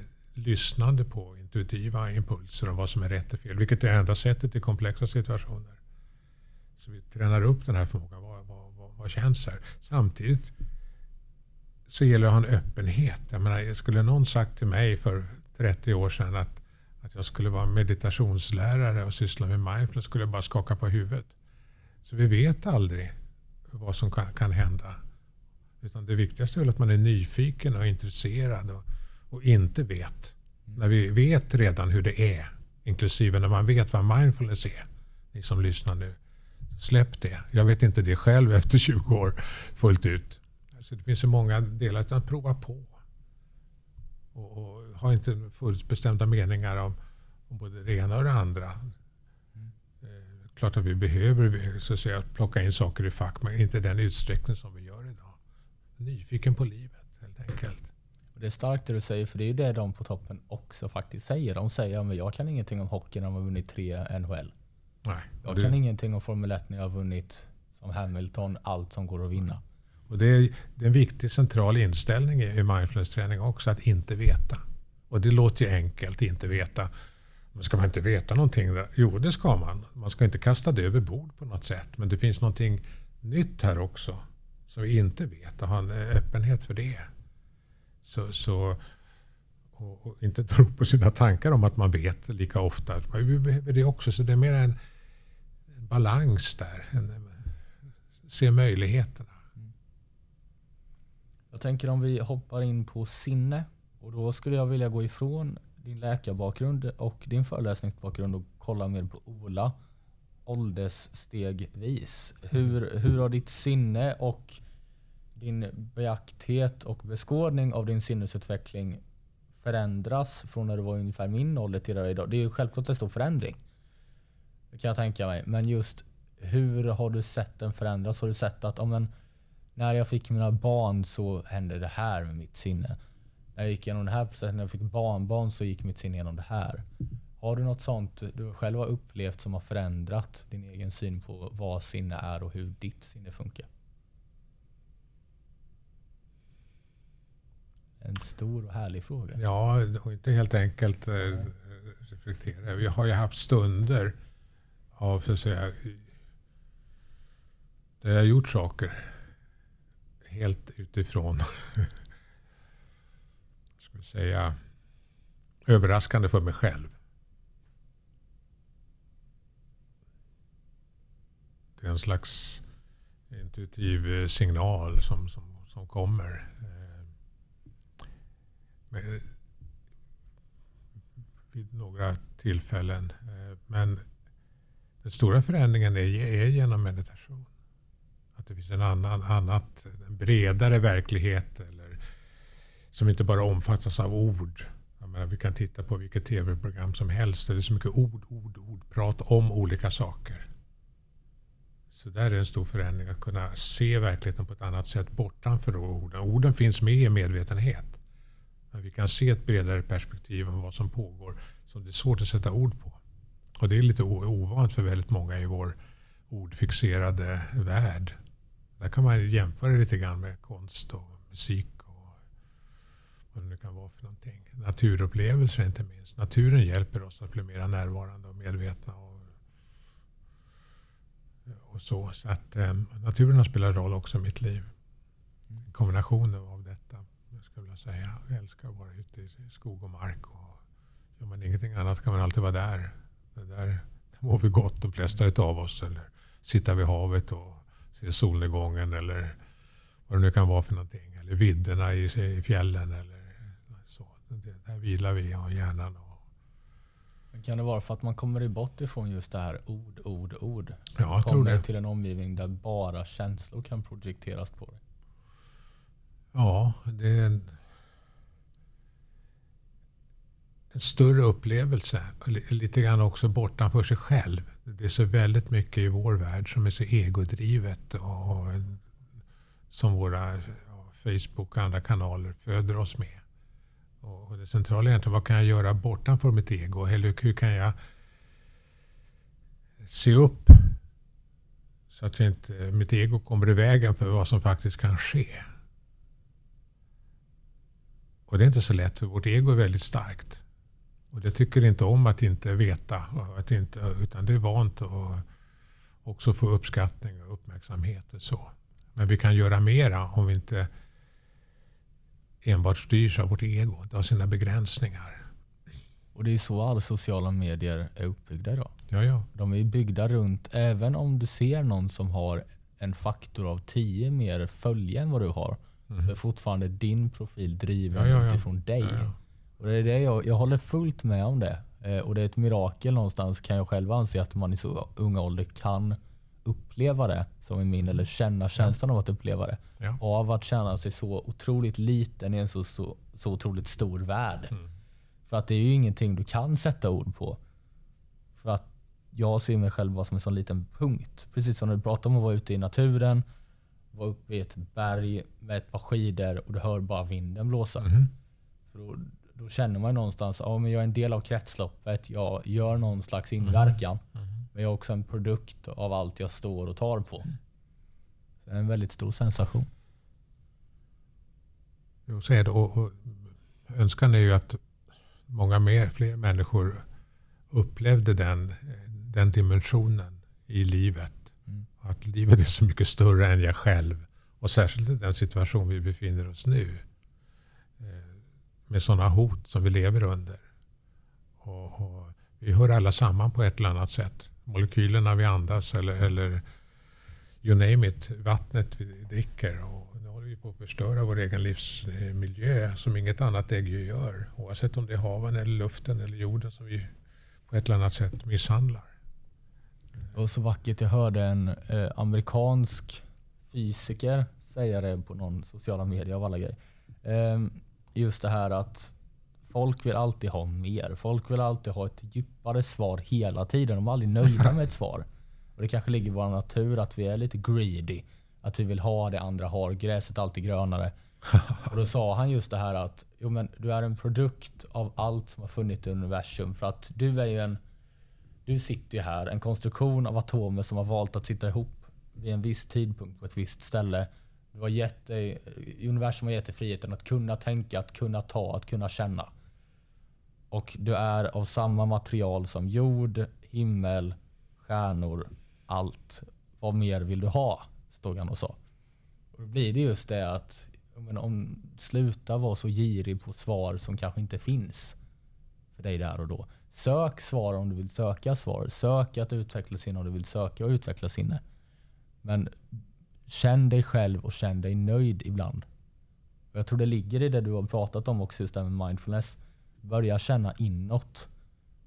lyssnande på intuitiva impulser om vad som är rätt och fel. Vilket är det enda sättet i komplexa situationer. Så vi tränar upp den här förmågan. Vad, vad, vad, vad känns här? Samtidigt så gäller det att ha en öppenhet. Jag menar, skulle någon sagt till mig för 30 år sedan att, att jag skulle vara meditationslärare och syssla med mindfulness skulle jag bara skaka på huvudet. Så vi vet aldrig vad som kan, kan hända. Utan det viktigaste är väl att man är nyfiken och intresserad och, och inte vet. När vi vet redan hur det är, inklusive när man vet vad mindfulness är, ni som lyssnar nu, Släpp det. Jag vet inte det själv efter 20 år fullt ut. Alltså det finns så många delar. att prova på. Och, och ha inte förutbestämda meningar om, om både det ena och det andra. Eh, klart att vi behöver så att säga, plocka in saker i fack, men inte i den utsträckning som vi gör idag. Nyfiken på livet helt enkelt. Det är starkt det du säger, för det är det de på toppen också faktiskt säger. De säger att jag kan ingenting om hockey när de har vunnit tre NHL. Nej, jag det... kan ingenting om Formel 1 när jag har vunnit som Hamilton allt som går att vinna. Och det, är, det är en viktig central inställning i mindfulness-träning också, att inte veta. Och det låter ju enkelt, inte veta. Men ska man inte veta någonting? Där? Jo, det ska man. Man ska inte kasta det över bord på något sätt. Men det finns någonting nytt här också som vi inte vet och ha en öppenhet för det. Så, så och, och, inte tro på sina tankar om att man vet lika ofta. Vi behöver det också. Så det är mer en, en balans där. En, se möjligheterna. Mm. Jag tänker om vi hoppar in på sinne. Och då skulle jag vilja gå ifrån din läkarbakgrund och din föreläsningsbakgrund och kolla mer på Ola åldersstegvis. Hur, hur har ditt sinne och din beakthet och beskådning av din sinnesutveckling förändras från när du var ungefär min ålder till idag? Det är ju självklart en stor förändring. Det kan jag tänka mig. Men just hur har du sett den förändras? Har du sett att om när jag fick mina barn så hände det här med mitt sinne. När jag gick igenom det här processen, när jag fick barnbarn så gick mitt sinne igenom det här. Har du något sånt du själv har upplevt som har förändrat din egen syn på vad sinne är och hur ditt sinne funkar? En stor och härlig fråga. Ja, och inte helt enkelt eh, reflektera. Vi har ju haft stunder av så att säga där jag gjort saker helt utifrån ska vi säga överraskande för mig själv. Det är en slags intuitiv signal som, som, som kommer. Eh, vid några tillfällen. Eh, men den stora förändringen är, är genom meditation. Att det finns en annan, annat, en bredare verklighet eller, som inte bara omfattas av ord. Menar, vi kan titta på vilket tv-program som helst. Det är så mycket ord, ord, ord. Prat om olika saker. Så där är en stor förändring. Att kunna se verkligheten på ett annat sätt bortanför orden. Orden finns med i medvetenhet. Men vi kan se ett bredare perspektiv om vad som pågår som det är svårt att sätta ord på. Och det är lite ovant för väldigt många i vår ordfixerade värld. Där kan man jämföra lite grann med konst och musik och vad det nu kan vara för någonting. Naturupplevelser inte minst. Naturen hjälper oss att bli mer närvarande och medvetna. Och, och så. så att, eh, naturen har spelat roll också i mitt liv. Kombinationen av skulle jag säga. Jag älskar att vara ute i skog och mark. Och gör man ingenting annat kan man alltid vara där. Det där mår vi gott de flesta av oss. Eller sitta vid havet och se solnedgången eller vad det nu kan vara för någonting. Eller vidderna i, i fjällen. Eller så. Det, där vilar vi och hjärnan. Och... Kan det vara för att man kommer bort ifrån just det här ord, ord, ord? Ja, jag tror det. till en omgivning där bara känslor kan projekteras på dig? Ja, det är en, en större upplevelse. Lite grann också bortanför sig själv. Det är så väldigt mycket i vår värld som är så egodrivet. Och, som våra Facebook och andra kanaler föder oss med. Och det centrala är egentligen vad kan jag göra bortanför mitt ego? Eller hur kan jag se upp så att inte mitt ego kommer i vägen för vad som faktiskt kan ske. Och det är inte så lätt för vårt ego är väldigt starkt. Och det tycker inte om att inte veta. Att inte, utan det är vant att också få uppskattning och uppmärksamhet. Och så. Men vi kan göra mera om vi inte enbart styrs av vårt ego. Det har sina begränsningar. Och det är så alla sociala medier är uppbyggda idag. Ja, ja. De är byggda runt, även om du ser någon som har en faktor av 10 mer följare än vad du har, mm. så är fortfarande din profil driven ja, ja, ja. utifrån dig. Och det är det jag, jag håller fullt med om det. Eh, och det är ett mirakel någonstans kan jag själv anse att man i så unga ålder kan uppleva det som är min, eller känna känslan av att uppleva det. Av att känna sig så otroligt liten i en så, så, så otroligt stor värld. Mm. För att det är ju ingenting du kan sätta ord på. För att jag ser mig själv bara som en sån liten punkt. Precis som när du pratar om att vara ute i naturen, vara uppe i ett berg med ett par skidor och du hör bara vinden blåsa. Mhm. För då, då känner man någonstans att ja, jag är en del av kretsloppet, jag gör någon slags inverkan. Men jag är också en produkt av allt jag står och tar på. Så det är en väldigt stor sensation. Jo, så är det. Och, och önskan är ju att många mer, fler människor upplevde den, den dimensionen i livet. Att livet är så mycket större än jag själv. Och särskilt i den situation vi befinner oss nu. Eh, med sådana hot som vi lever under. Och, och vi hör alla samman på ett eller annat sätt. Molekylerna vi andas eller, eller you name it, vattnet vi dricker. Och nu håller vi på att förstöra vår egen livsmiljö som inget annat ägg gör. Oavsett om det är haven, eller luften eller jorden som vi på ett eller annat sätt misshandlar. Det var så vackert. Jag hörde en eh, amerikansk fysiker säga det på någon sociala medier av alla grejer. Eh, just det här att folk vill alltid ha mer. Folk vill alltid ha ett djupare svar hela tiden. De är aldrig nöjda med ett svar. Och Det kanske ligger i vår natur att vi är lite greedy. Att vi vill ha det andra har. Gräset är alltid grönare. Och då sa han just det här att jo, men du är en produkt av allt som har funnits i universum. För att du är ju en du sitter ju här, en konstruktion av atomer som har valt att sitta ihop vid en viss tidpunkt på ett visst ställe. Du har gett dig, universum har gett dig friheten att kunna tänka, att kunna ta, att kunna känna. Och du är av samma material som jord, himmel, stjärnor, allt. Vad mer vill du ha? Stod han och sa. Och då blir det just det att men om, sluta vara så girig på svar som kanske inte finns för dig där och då. Sök svar om du vill söka svar. Sök att utveckla sinne om du vill söka och utveckla sinne. Men känn dig själv och känn dig nöjd ibland. Jag tror det ligger i det du har pratat om också, just det här med mindfulness. Börja känna inåt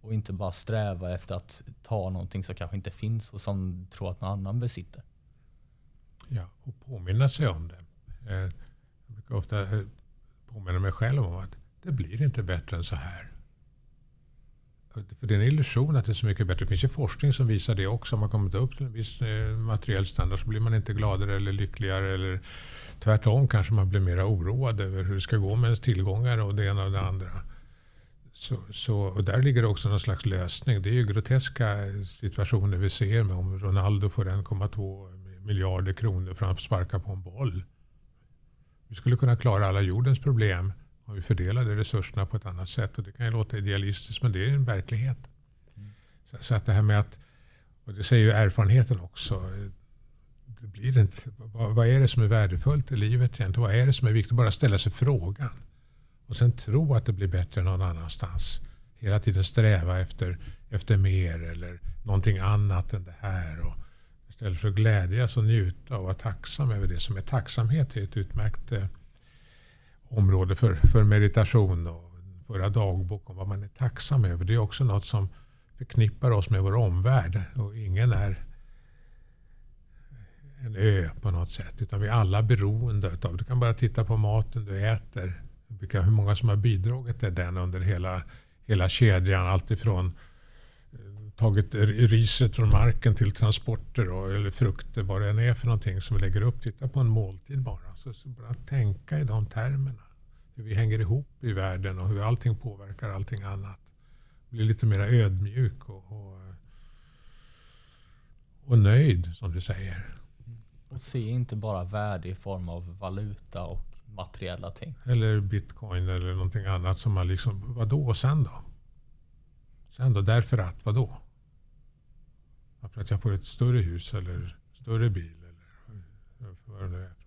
och inte bara sträva efter att ta någonting som kanske inte finns och som du tror att någon annan besitter. Ja, och påminna sig om det. Eh, jag brukar ofta påminna mig själv om att det blir inte bättre än så här. För det är en illusion att det är så mycket bättre. Det finns ju forskning som visar det också. Om man kommit upp till en viss eh, materiell standard så blir man inte gladare eller lyckligare. Eller tvärtom kanske man blir mer oroad över hur det ska gå med ens tillgångar och det ena och det andra. Så, så, och där ligger också någon slags lösning. Det är ju groteska situationer vi ser med om Ronaldo får 1,2 miljarder kronor för att sparka på en boll. Vi skulle kunna klara alla jordens problem och vi fördelade resurserna på ett annat sätt. Och det kan ju låta idealistiskt men det är en verklighet. Så, så att det här med att, och det säger ju erfarenheten också, det blir inte, vad, vad är det som är värdefullt i livet egentligen? Vad är det som är viktigt? Bara ställa sig frågan. Och sen tro att det blir bättre någon annanstans. Hela tiden sträva efter, efter mer eller någonting annat än det här. Och istället för att glädjas och njuta och vara tacksam över det som är tacksamhet är ett utmärkt eh, område för, för meditation och föra dagbok om vad man är tacksam över. Det är också något som förknippar oss med vår omvärld. Och ingen är en ö på något sätt. Utan vi är alla beroende av Du kan bara titta på maten du äter. Vilka, hur många som har bidragit till den under hela, hela kedjan. Alltifrån eh, tagit riset från marken till transporter och, eller frukter. Vad det än är för någonting som vi lägger upp. Titta på en måltid bara. Så, så bara tänka i de termerna. Hur vi hänger ihop i världen och hur allting påverkar allting annat. Bli lite mer ödmjuk och, och, och nöjd som du säger. Och se inte bara värde i form av valuta och materiella ting. Eller bitcoin eller någonting annat som man liksom, vadå och sen då? Sen då, därför att, vadå? För att jag får ett större hus eller större bil eller vad det nu är.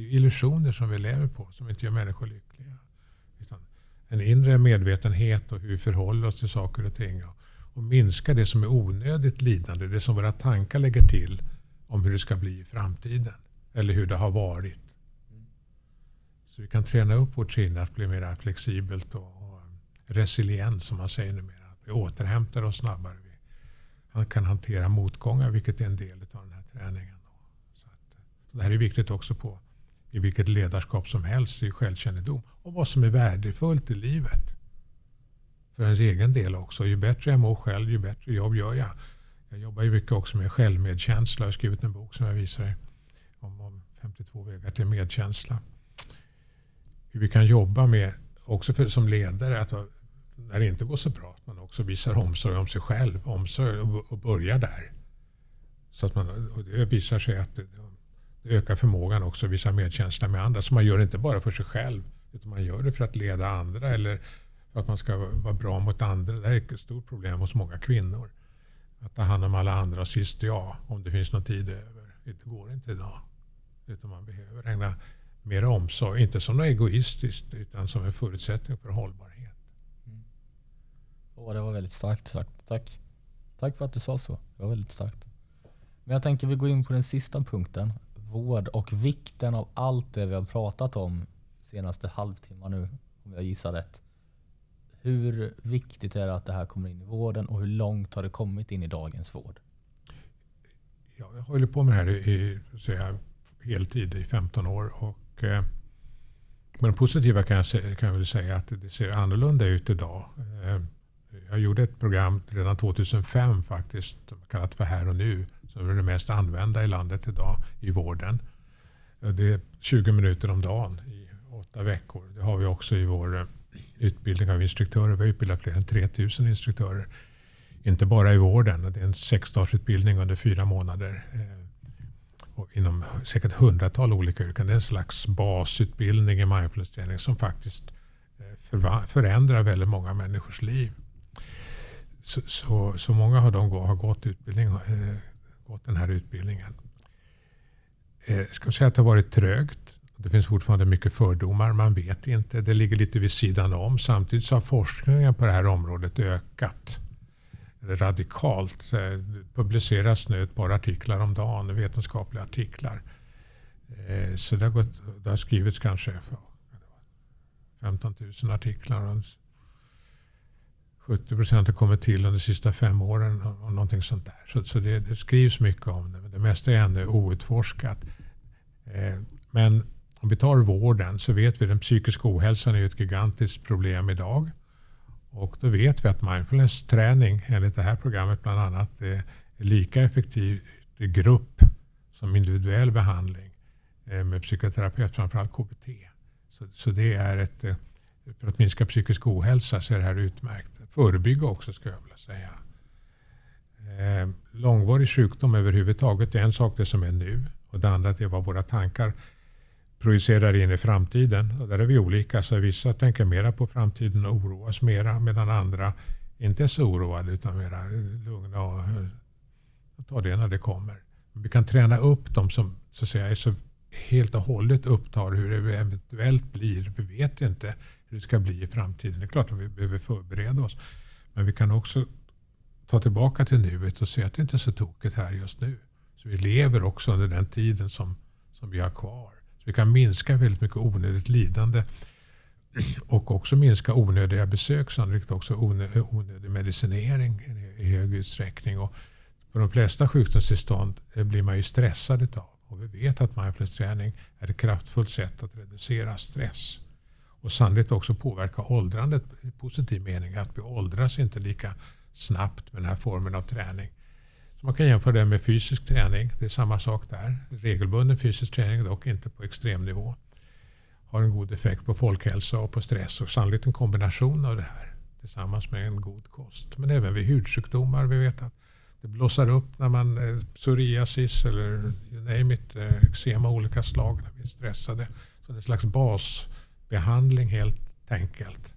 Det är illusioner som vi lever på som inte gör människor lyckliga. En inre medvetenhet och hur vi förhåller oss till saker och ting. Och, minska det som är onödigt lidande, det som våra tankar lägger till om hur det ska bli i framtiden. Eller hur det har varit. Så vi kan träna upp vårt sinne att bli mer flexibelt och, och resilient som man säger numera. Att vi återhämtar oss snabbare. Vi kan hantera motgångar, vilket är en del av den här träningen. Så att, så det här är viktigt också på i vilket ledarskap som helst, i självkännedom och vad som är värdefullt i livet. För ens egen del också. Ju bättre jag mår själv, ju bättre jobb gör jag. Jag jobbar ju mycket också med självmedkänsla. Jag har skrivit en bok som jag visar om, om 52 vägar till medkänsla. Hur vi kan jobba med, också för, som ledare, att när det inte går så bra, att man också visar omsorg om sig själv. Omsorg och, och börjar där. Så att man, och det visar sig att det, ökar förmågan också att visa medkänsla med andra. Så man gör det inte bara för sig själv, utan man gör det för att leda andra eller för att man ska vara bra mot andra. Det här är ett stort problem hos många kvinnor. Att ta hand om alla andra och sist ja, om det finns någon tid över. Det går inte idag. Utan man behöver ägna mer omsorg, inte som något egoistiskt utan som en förutsättning för hållbarhet. Mm. Oh, det var väldigt starkt sagt. Tack. Tack för att du sa så. Det var väldigt starkt. Men jag tänker vi går in på den sista punkten. Vård och vikten av allt det vi har pratat om senaste halvtimman nu, om jag gissar rätt. Hur viktigt är det att det här kommer in i vården och hur långt har det kommit in i dagens vård? Ja, jag har hållit på med det här i, så jag, heltid i 15 år. Och, eh, men det positiva kan jag, kan jag väl säga att det ser annorlunda ut idag. Eh, jag gjorde ett program redan 2005 faktiskt, kallat för Här och nu, som är det mest använda i landet idag i vården. Det är 20 minuter om dagen i åtta veckor. Det har vi också i vår eh, utbildning av instruktörer. Vi har utbildat fler än 3000 instruktörer. Inte bara i vården. Det är en sexdagsutbildning under fyra månader. Eh, och inom säkert hundratal olika yrken. Det är en slags basutbildning i mindfulness-träning som faktiskt eh, förändrar väldigt många människors liv. Så, så, så många av dem har gått, utbildning, gått den här utbildningen. Jag ska säga att det har varit trögt. Det finns fortfarande mycket fördomar. Man vet inte. Det ligger lite vid sidan om. Samtidigt så har forskningen på det här området ökat radikalt. Eh, det publiceras nu ett par artiklar om dagen, vetenskapliga artiklar. Eh, så det har, gått, det har skrivits kanske 15 000 artiklar. 70 procent har kommit till under de sista fem åren. Och någonting sånt där. Så, så det, det, skrivs mycket om det. Men det mesta är ännu outforskat. Eh, men om vi tar vården så vet vi att den psykiska ohälsan är ett gigantiskt problem idag. Och då vet vi att mindfulness-träning enligt det här programmet bland annat är lika effektiv i grupp som individuell behandling eh, med psykoterapeut, framförallt KBT. Så, så det är ett, eh, för att minska psykisk ohälsa så är det här utmärkt. Förebygga också skulle jag vilja säga. Eh, långvarig sjukdom överhuvudtaget är en sak det som är nu och det andra är vad våra tankar projicerar in i framtiden. Och där är vi olika. Så vissa tänker mera på framtiden och oroas mera medan andra inte är så oroade utan mera lugna och tar det när det kommer. Vi kan träna upp de som så att säga, är så helt och hållet upptar hur det eventuellt blir. Vi vet inte hur det ska bli i framtiden. Det är klart att vi behöver förbereda oss. Men vi kan också ta tillbaka till nuet och se att det inte är så tokigt här just nu. Så vi lever också under den tiden som, som vi har kvar. Så vi kan minska väldigt mycket onödigt lidande och också minska onödiga besök, sannolikt också onödig medicinering i hög utsträckning. Och på de flesta sjukdomstillstånd eh, blir man ju stressad utav. Och vi vet att mindfulness-träning är ett kraftfullt sätt att reducera stress. Och sannolikt också påverka åldrandet i positiv mening. Att vi åldras inte lika snabbt med den här formen av träning. Så man kan jämföra det med fysisk träning. Det är samma sak där. Regelbunden fysisk träning, dock inte på extremnivå. Har en god effekt på folkhälsa och på stress. Och sannolikt en kombination av det här tillsammans med en god kost. Men även vid hudsjukdomar. Vi vet att det blossar upp när man eh, psoriasis eller you name it, eh, eksem av olika slag när vi är stressade. Så det är en slags bas. Behandling helt enkelt.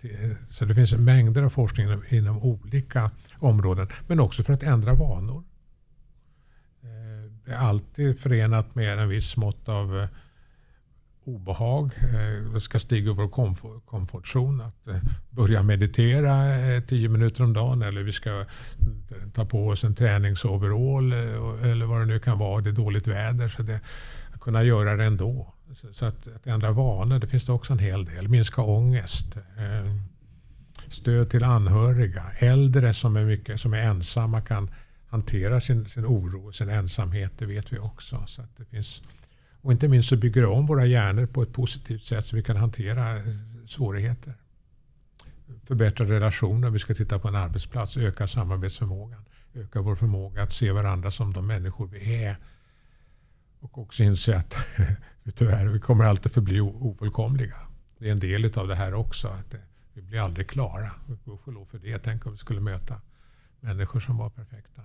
Eh, så det finns mängder av forskning inom, inom olika områden. Men också för att ändra vanor. Eh, det är alltid förenat med en viss mått av eh, obehag. Det ska stiga vår komfortzon. Att börja meditera tio minuter om dagen. Eller vi ska ta på oss en träningsoverall. Eller vad det nu kan vara. Det är dåligt väder. Så det, att kunna göra det ändå. Så att, att ändra vanor, det finns det också en hel del. Minska ångest. Eh, stöd till anhöriga. Äldre som är, mycket, som är ensamma kan hantera sin, sin oro och sin ensamhet. Det vet vi också. Så det finns, och inte minst så bygger det om våra hjärnor på ett positivt sätt så vi kan hantera eh, svårigheter. Förbättra relationer. Vi ska titta på en arbetsplats. Öka samarbetsförmågan. Öka vår förmåga att se varandra som de människor vi är. Och också inse att tyvärr, vi kommer alltid förbli ofullkomliga. Det är en del av det här också. Att vi blir aldrig klara. Gudskelov för det. Tänk om vi skulle möta människor som var perfekta.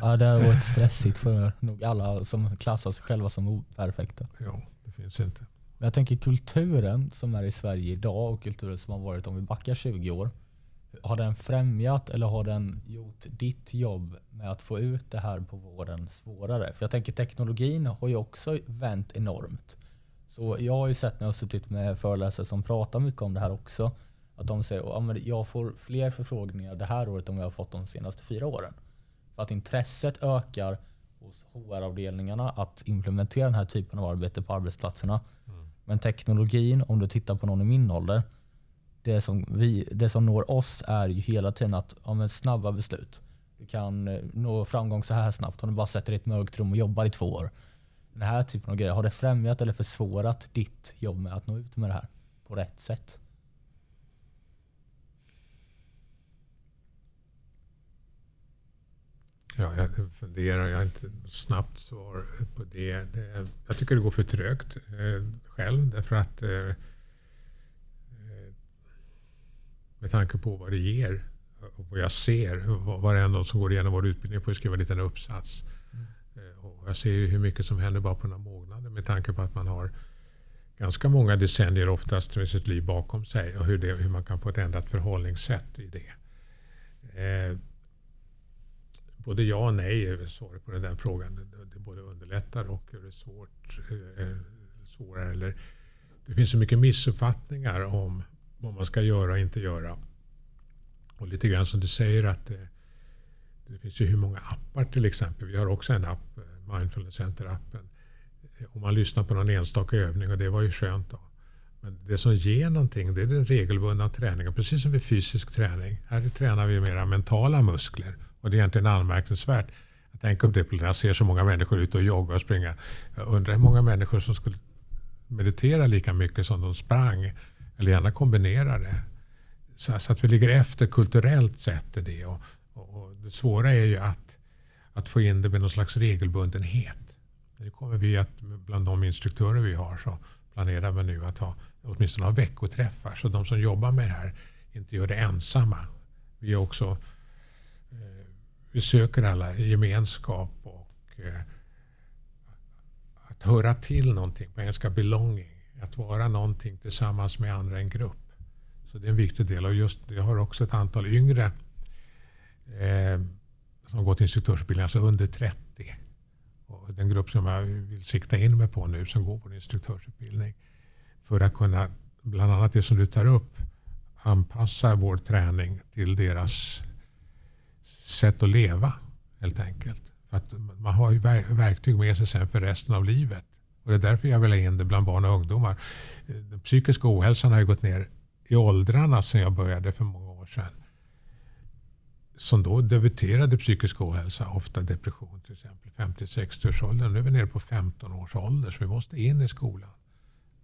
ja, det har varit stressigt för nog alla som klassar sig själva som operfekta. Ja, det finns inte. Men jag tänker kulturen som är i Sverige idag och kulturen som har varit om vi backar 20 år. Har den främjat eller har den gjort ditt jobb med att få ut det här på vården svårare? För jag tänker teknologin har ju också vänt enormt. Så jag har ju sett när jag har suttit med föreläsare som pratar mycket om det här också. Att de säger att jag får fler förfrågningar det här året än vad jag har fått de senaste fyra åren. För att intresset ökar hos HR-avdelningarna att implementera den här typen av arbete på arbetsplatserna. Mm. Men teknologin, om du tittar på någon i min ålder, det som, vi, det som når oss är ju hela tiden att ja, snabba beslut. Du kan eh, nå framgång så här snabbt om du bara sätter dig i ett mörkt rum och jobbar i två år. Den här typen av grejer, har det främjat eller försvårat ditt jobb med att nå ut med det här på rätt sätt? Ja, jag funderar, jag har inte snabbt svar på det. jag tycker det går för trögt eh, själv därför att eh, eh med tanke på vad det ger och vad jag ser. Varenda som går igenom vår utbildning får skriva en liten uppsats. Mm. Och jag ser ju hur mycket som händer bara på några månader med tanke på att man har ganska många decennier oftast med sitt liv bakom sig och hur, det, hur man kan få ett ändrat förhållningssätt i det. Eh, både ja och nej är svaret på den där frågan. Det, det både underlättar och gör det svårt, eh, svårare. Eller, det finns så mycket missuppfattningar om vad man ska göra och inte göra. Och lite grann som du säger att det, det finns ju hur många appar till exempel. Vi har också en app, eh, Mindfulness Center-appen. Eh, om man lyssnar på någon enstaka övning och det var ju skönt då. Men det som ger någonting det är den regelbundna träningen. Precis som vid fysisk träning. Här tränar vi mera mentala muskler. Och det är egentligen anmärkningsvärt. Jag tänker på det, jag ser så många människor ute och jogga och springa. Jag undrar hur många människor som skulle meditera lika mycket som de sprang. Eller gärna kombinera det. Så, så att vi ligger efter kulturellt sett i det. Och, och, det svåra är ju att, att få in det med någon slags regelbundenhet. Det kommer vi att, bland de instruktörer vi har så planerar vi nu att ha åtminstone ha veckoträffar. Så de som jobbar med det här inte gör det ensamma. Vi är också eh, vi söker alla gemenskap och eh, att höra till någonting. På engelska belonging. Att vara någonting tillsammans med andra i en grupp. Så det är en viktig del. Och just, jag har också ett antal yngre eh, som gått instruktörsutbildning, alltså under 30. Och den grupp som jag vill sikta in mig på nu som går på en instruktörsutbildning. För att kunna, bland annat det som du tar upp, anpassa vår träning till deras sätt att leva helt enkelt. För att man har ju verktyg med sig sen för resten av livet. Och det är därför jag vill ha in det bland barn och ungdomar. Den psykiska ohälsan har ju gått ner i åldrarna sedan jag började för många år sedan. Som då debuterade psykisk ohälsa, ofta depression till exempel, 50-60 års ålder. Nu är vi nere på 15 års ålder så vi måste in i skolan.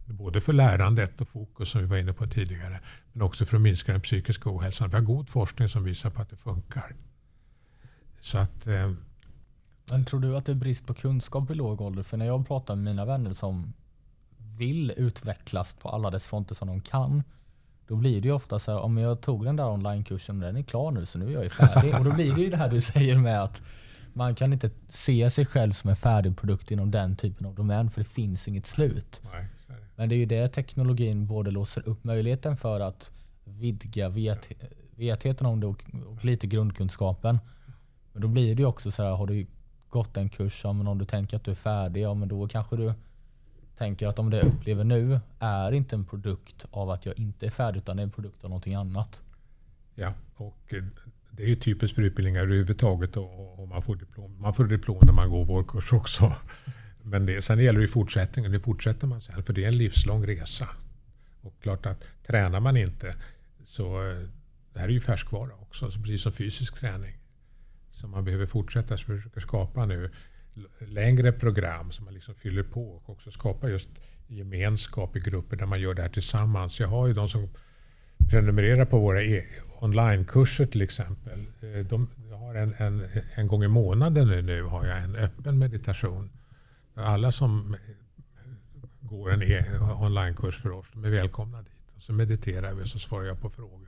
Både för lärandet och fokus som vi var inne på tidigare. Men också för att minska den psykiska ohälsan. Vi har god forskning som visar på att det funkar. Så att, eh, men tror du att det är brist på kunskap i låg ålder? För när jag pratar med mina vänner som vill utvecklas på alla dess fronter som de kan. Då blir det ju ofta så här, om jag tog den där onlinekursen, den är klar nu så nu är jag ju färdig. Och då blir det ju det här du säger med att man kan inte se sig själv som en färdig produkt inom den typen av domän för det finns inget slut. Nej, Men det är ju det teknologin både låser upp möjligheten för att vidga vet, vetheten om det och, och lite grundkunskapen. Men då blir det ju också så här, har du gått en kurs, ja, men om du tänker att du är färdig, ja, men då kanske du tänker att om det jag upplever nu är inte en produkt av att jag inte är färdig utan det är en produkt av någonting annat. Ja, och eh, det är ju typiskt för utbildningar överhuvudtaget och, och man, får diplom. man får diplom när man går vår kurs också. Men det, sen gäller det i fortsättningen, det fortsätter man sen för det är en livslång resa. Och klart att tränar man inte så eh, det här är ju färskvara också, så precis som fysisk träning. Som man behöver fortsätta så försöka skapa nu längre program som man liksom fyller på och också skapa just gemenskap i grupper där man gör det här tillsammans. Jag har ju de som prenumererar på våra e onlinekurser till exempel. Eh, de, har en, en, en gång i månaden nu, nu har jag en öppen meditation. Alla som går en e onlinekurs för oss, de är välkomna dit. Och så mediterar vi och så svarar jag på frågor.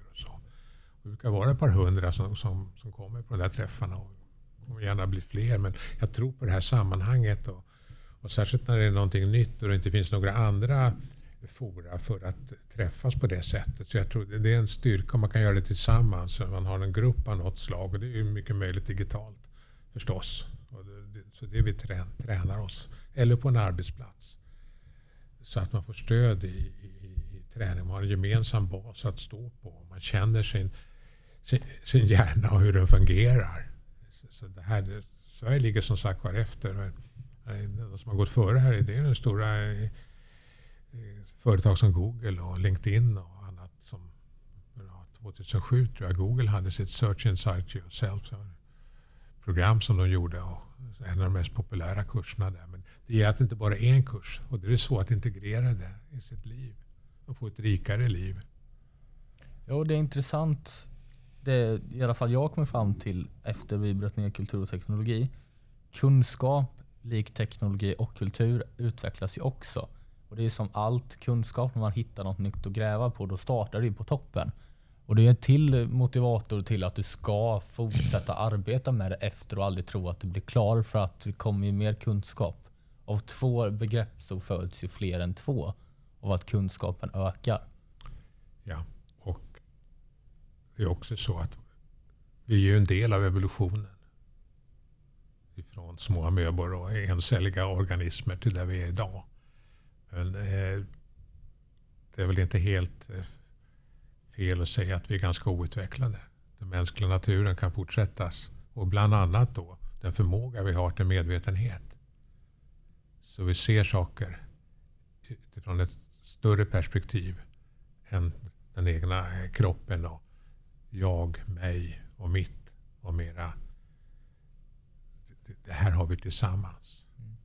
Det brukar vara ett par hundra som, som, som kommer på de där träffarna. Och kommer gärna bli fler. Men jag tror på det här sammanhanget. Och, och särskilt när det är någonting nytt och det inte finns några andra fora för att träffas på det sättet. Så jag tror det är en styrka om man kan göra det tillsammans. Så man har en grupp av något slag. Och det är ju mycket möjligt digitalt förstås. Det, så det vi tränar oss. Eller på en arbetsplats. Så att man får stöd i, i, i träning. Man har en gemensam bas att stå på. Man känner sin, sin, sin hjärna och hur den fungerar. Så det här, Sverige ligger som sagt var efter. De som har gått före här det är de stora eh, företag som Google och LinkedIn och annat. Som 2007 tror jag Google hade sitt Search Insight Yourself program som de gjorde. Och en av de mest populära kurserna där. Men det är att det inte bara är en kurs. Och det är svårt att integrera det i sitt liv. Och få ett rikare liv. Jo, det är intressant. Det i alla fall jag kommer fram till efter vi bröt ner kultur och teknologi. Kunskap, lik teknologi och kultur utvecklas ju också. Och Det är som allt kunskap, när man hittar något nytt att gräva på, då startar det på toppen. Och Det är en till motivator till att du ska fortsätta arbeta med det efter och aldrig tro att du blir klar för att det kommer ju mer kunskap. Av två begrepp så föds ju fler än två av att kunskapen ökar. Ja, är också så att vi är ju en del av evolutionen. Från små amöbor och encelliga organismer till där vi är idag. Men eh, det är väl inte helt eh, fel att säga att vi är ganska outvecklade. Den mänskliga naturen kan fortsättas. Och bland annat då den förmåga vi har till medvetenhet. Så vi ser saker utifrån ett större perspektiv än den egna kroppen och jag, mig och mitt och mera. Det här har vi tillsammans. Mm.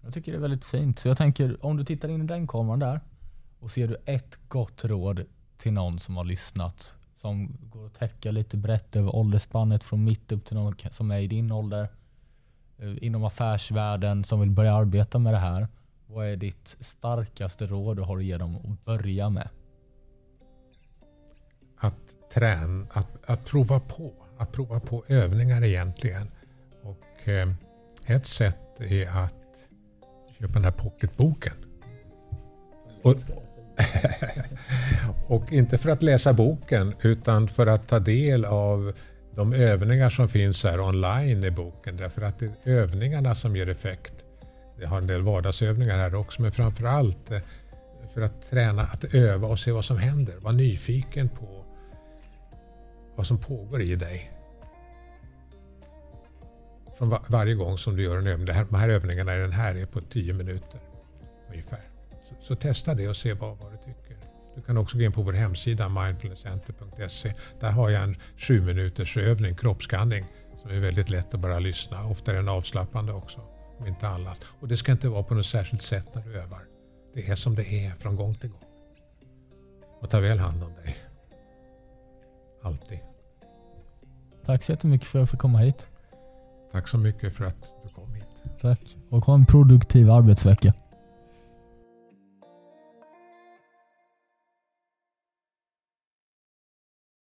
Jag tycker det är väldigt fint. Så jag tänker, om du tittar in i den kameran där och ser du ett gott råd till någon som har lyssnat som går att täcka lite brett över åldersspannet från mitt upp till någon som är i din ålder. Eh, inom affärsvärlden som vill börja arbeta med det här. Vad är ditt starkaste råd du har att ge dem att börja med? Att träna, att, att prova på. Att prova på övningar egentligen. Och eh, ett sätt är att köpa den här pocketboken. Och, och inte för att läsa boken utan för att ta del av de övningar som finns här online i boken. Därför att det är övningarna som ger effekt. Jag har en del vardagsövningar här också men framförallt eh, för att träna att öva och se vad som händer. Var nyfiken på vad som pågår i dig. Från var varje gång som du gör en övning. de här övningarna i den här är på 10 minuter ungefär. Så, så, testa det och se vad, vad du tycker. Du kan också gå in på vår hemsida mindfulnesscenter.se. Där har jag en 7 minuters övning, kroppsskanning, som är väldigt lätt att bara lyssna. Ofta är den avslappnande också, om inte annat. Och det ska inte vara på något särskilt sätt när du övar. Det är som det är från gång till gång. Och ta väl hand om dig. Alltid. Tack så jättemycket för att jag fick komma hit. Tack så mycket för att du kom hit. Tack. Och ha en produktiv arbetsvecka.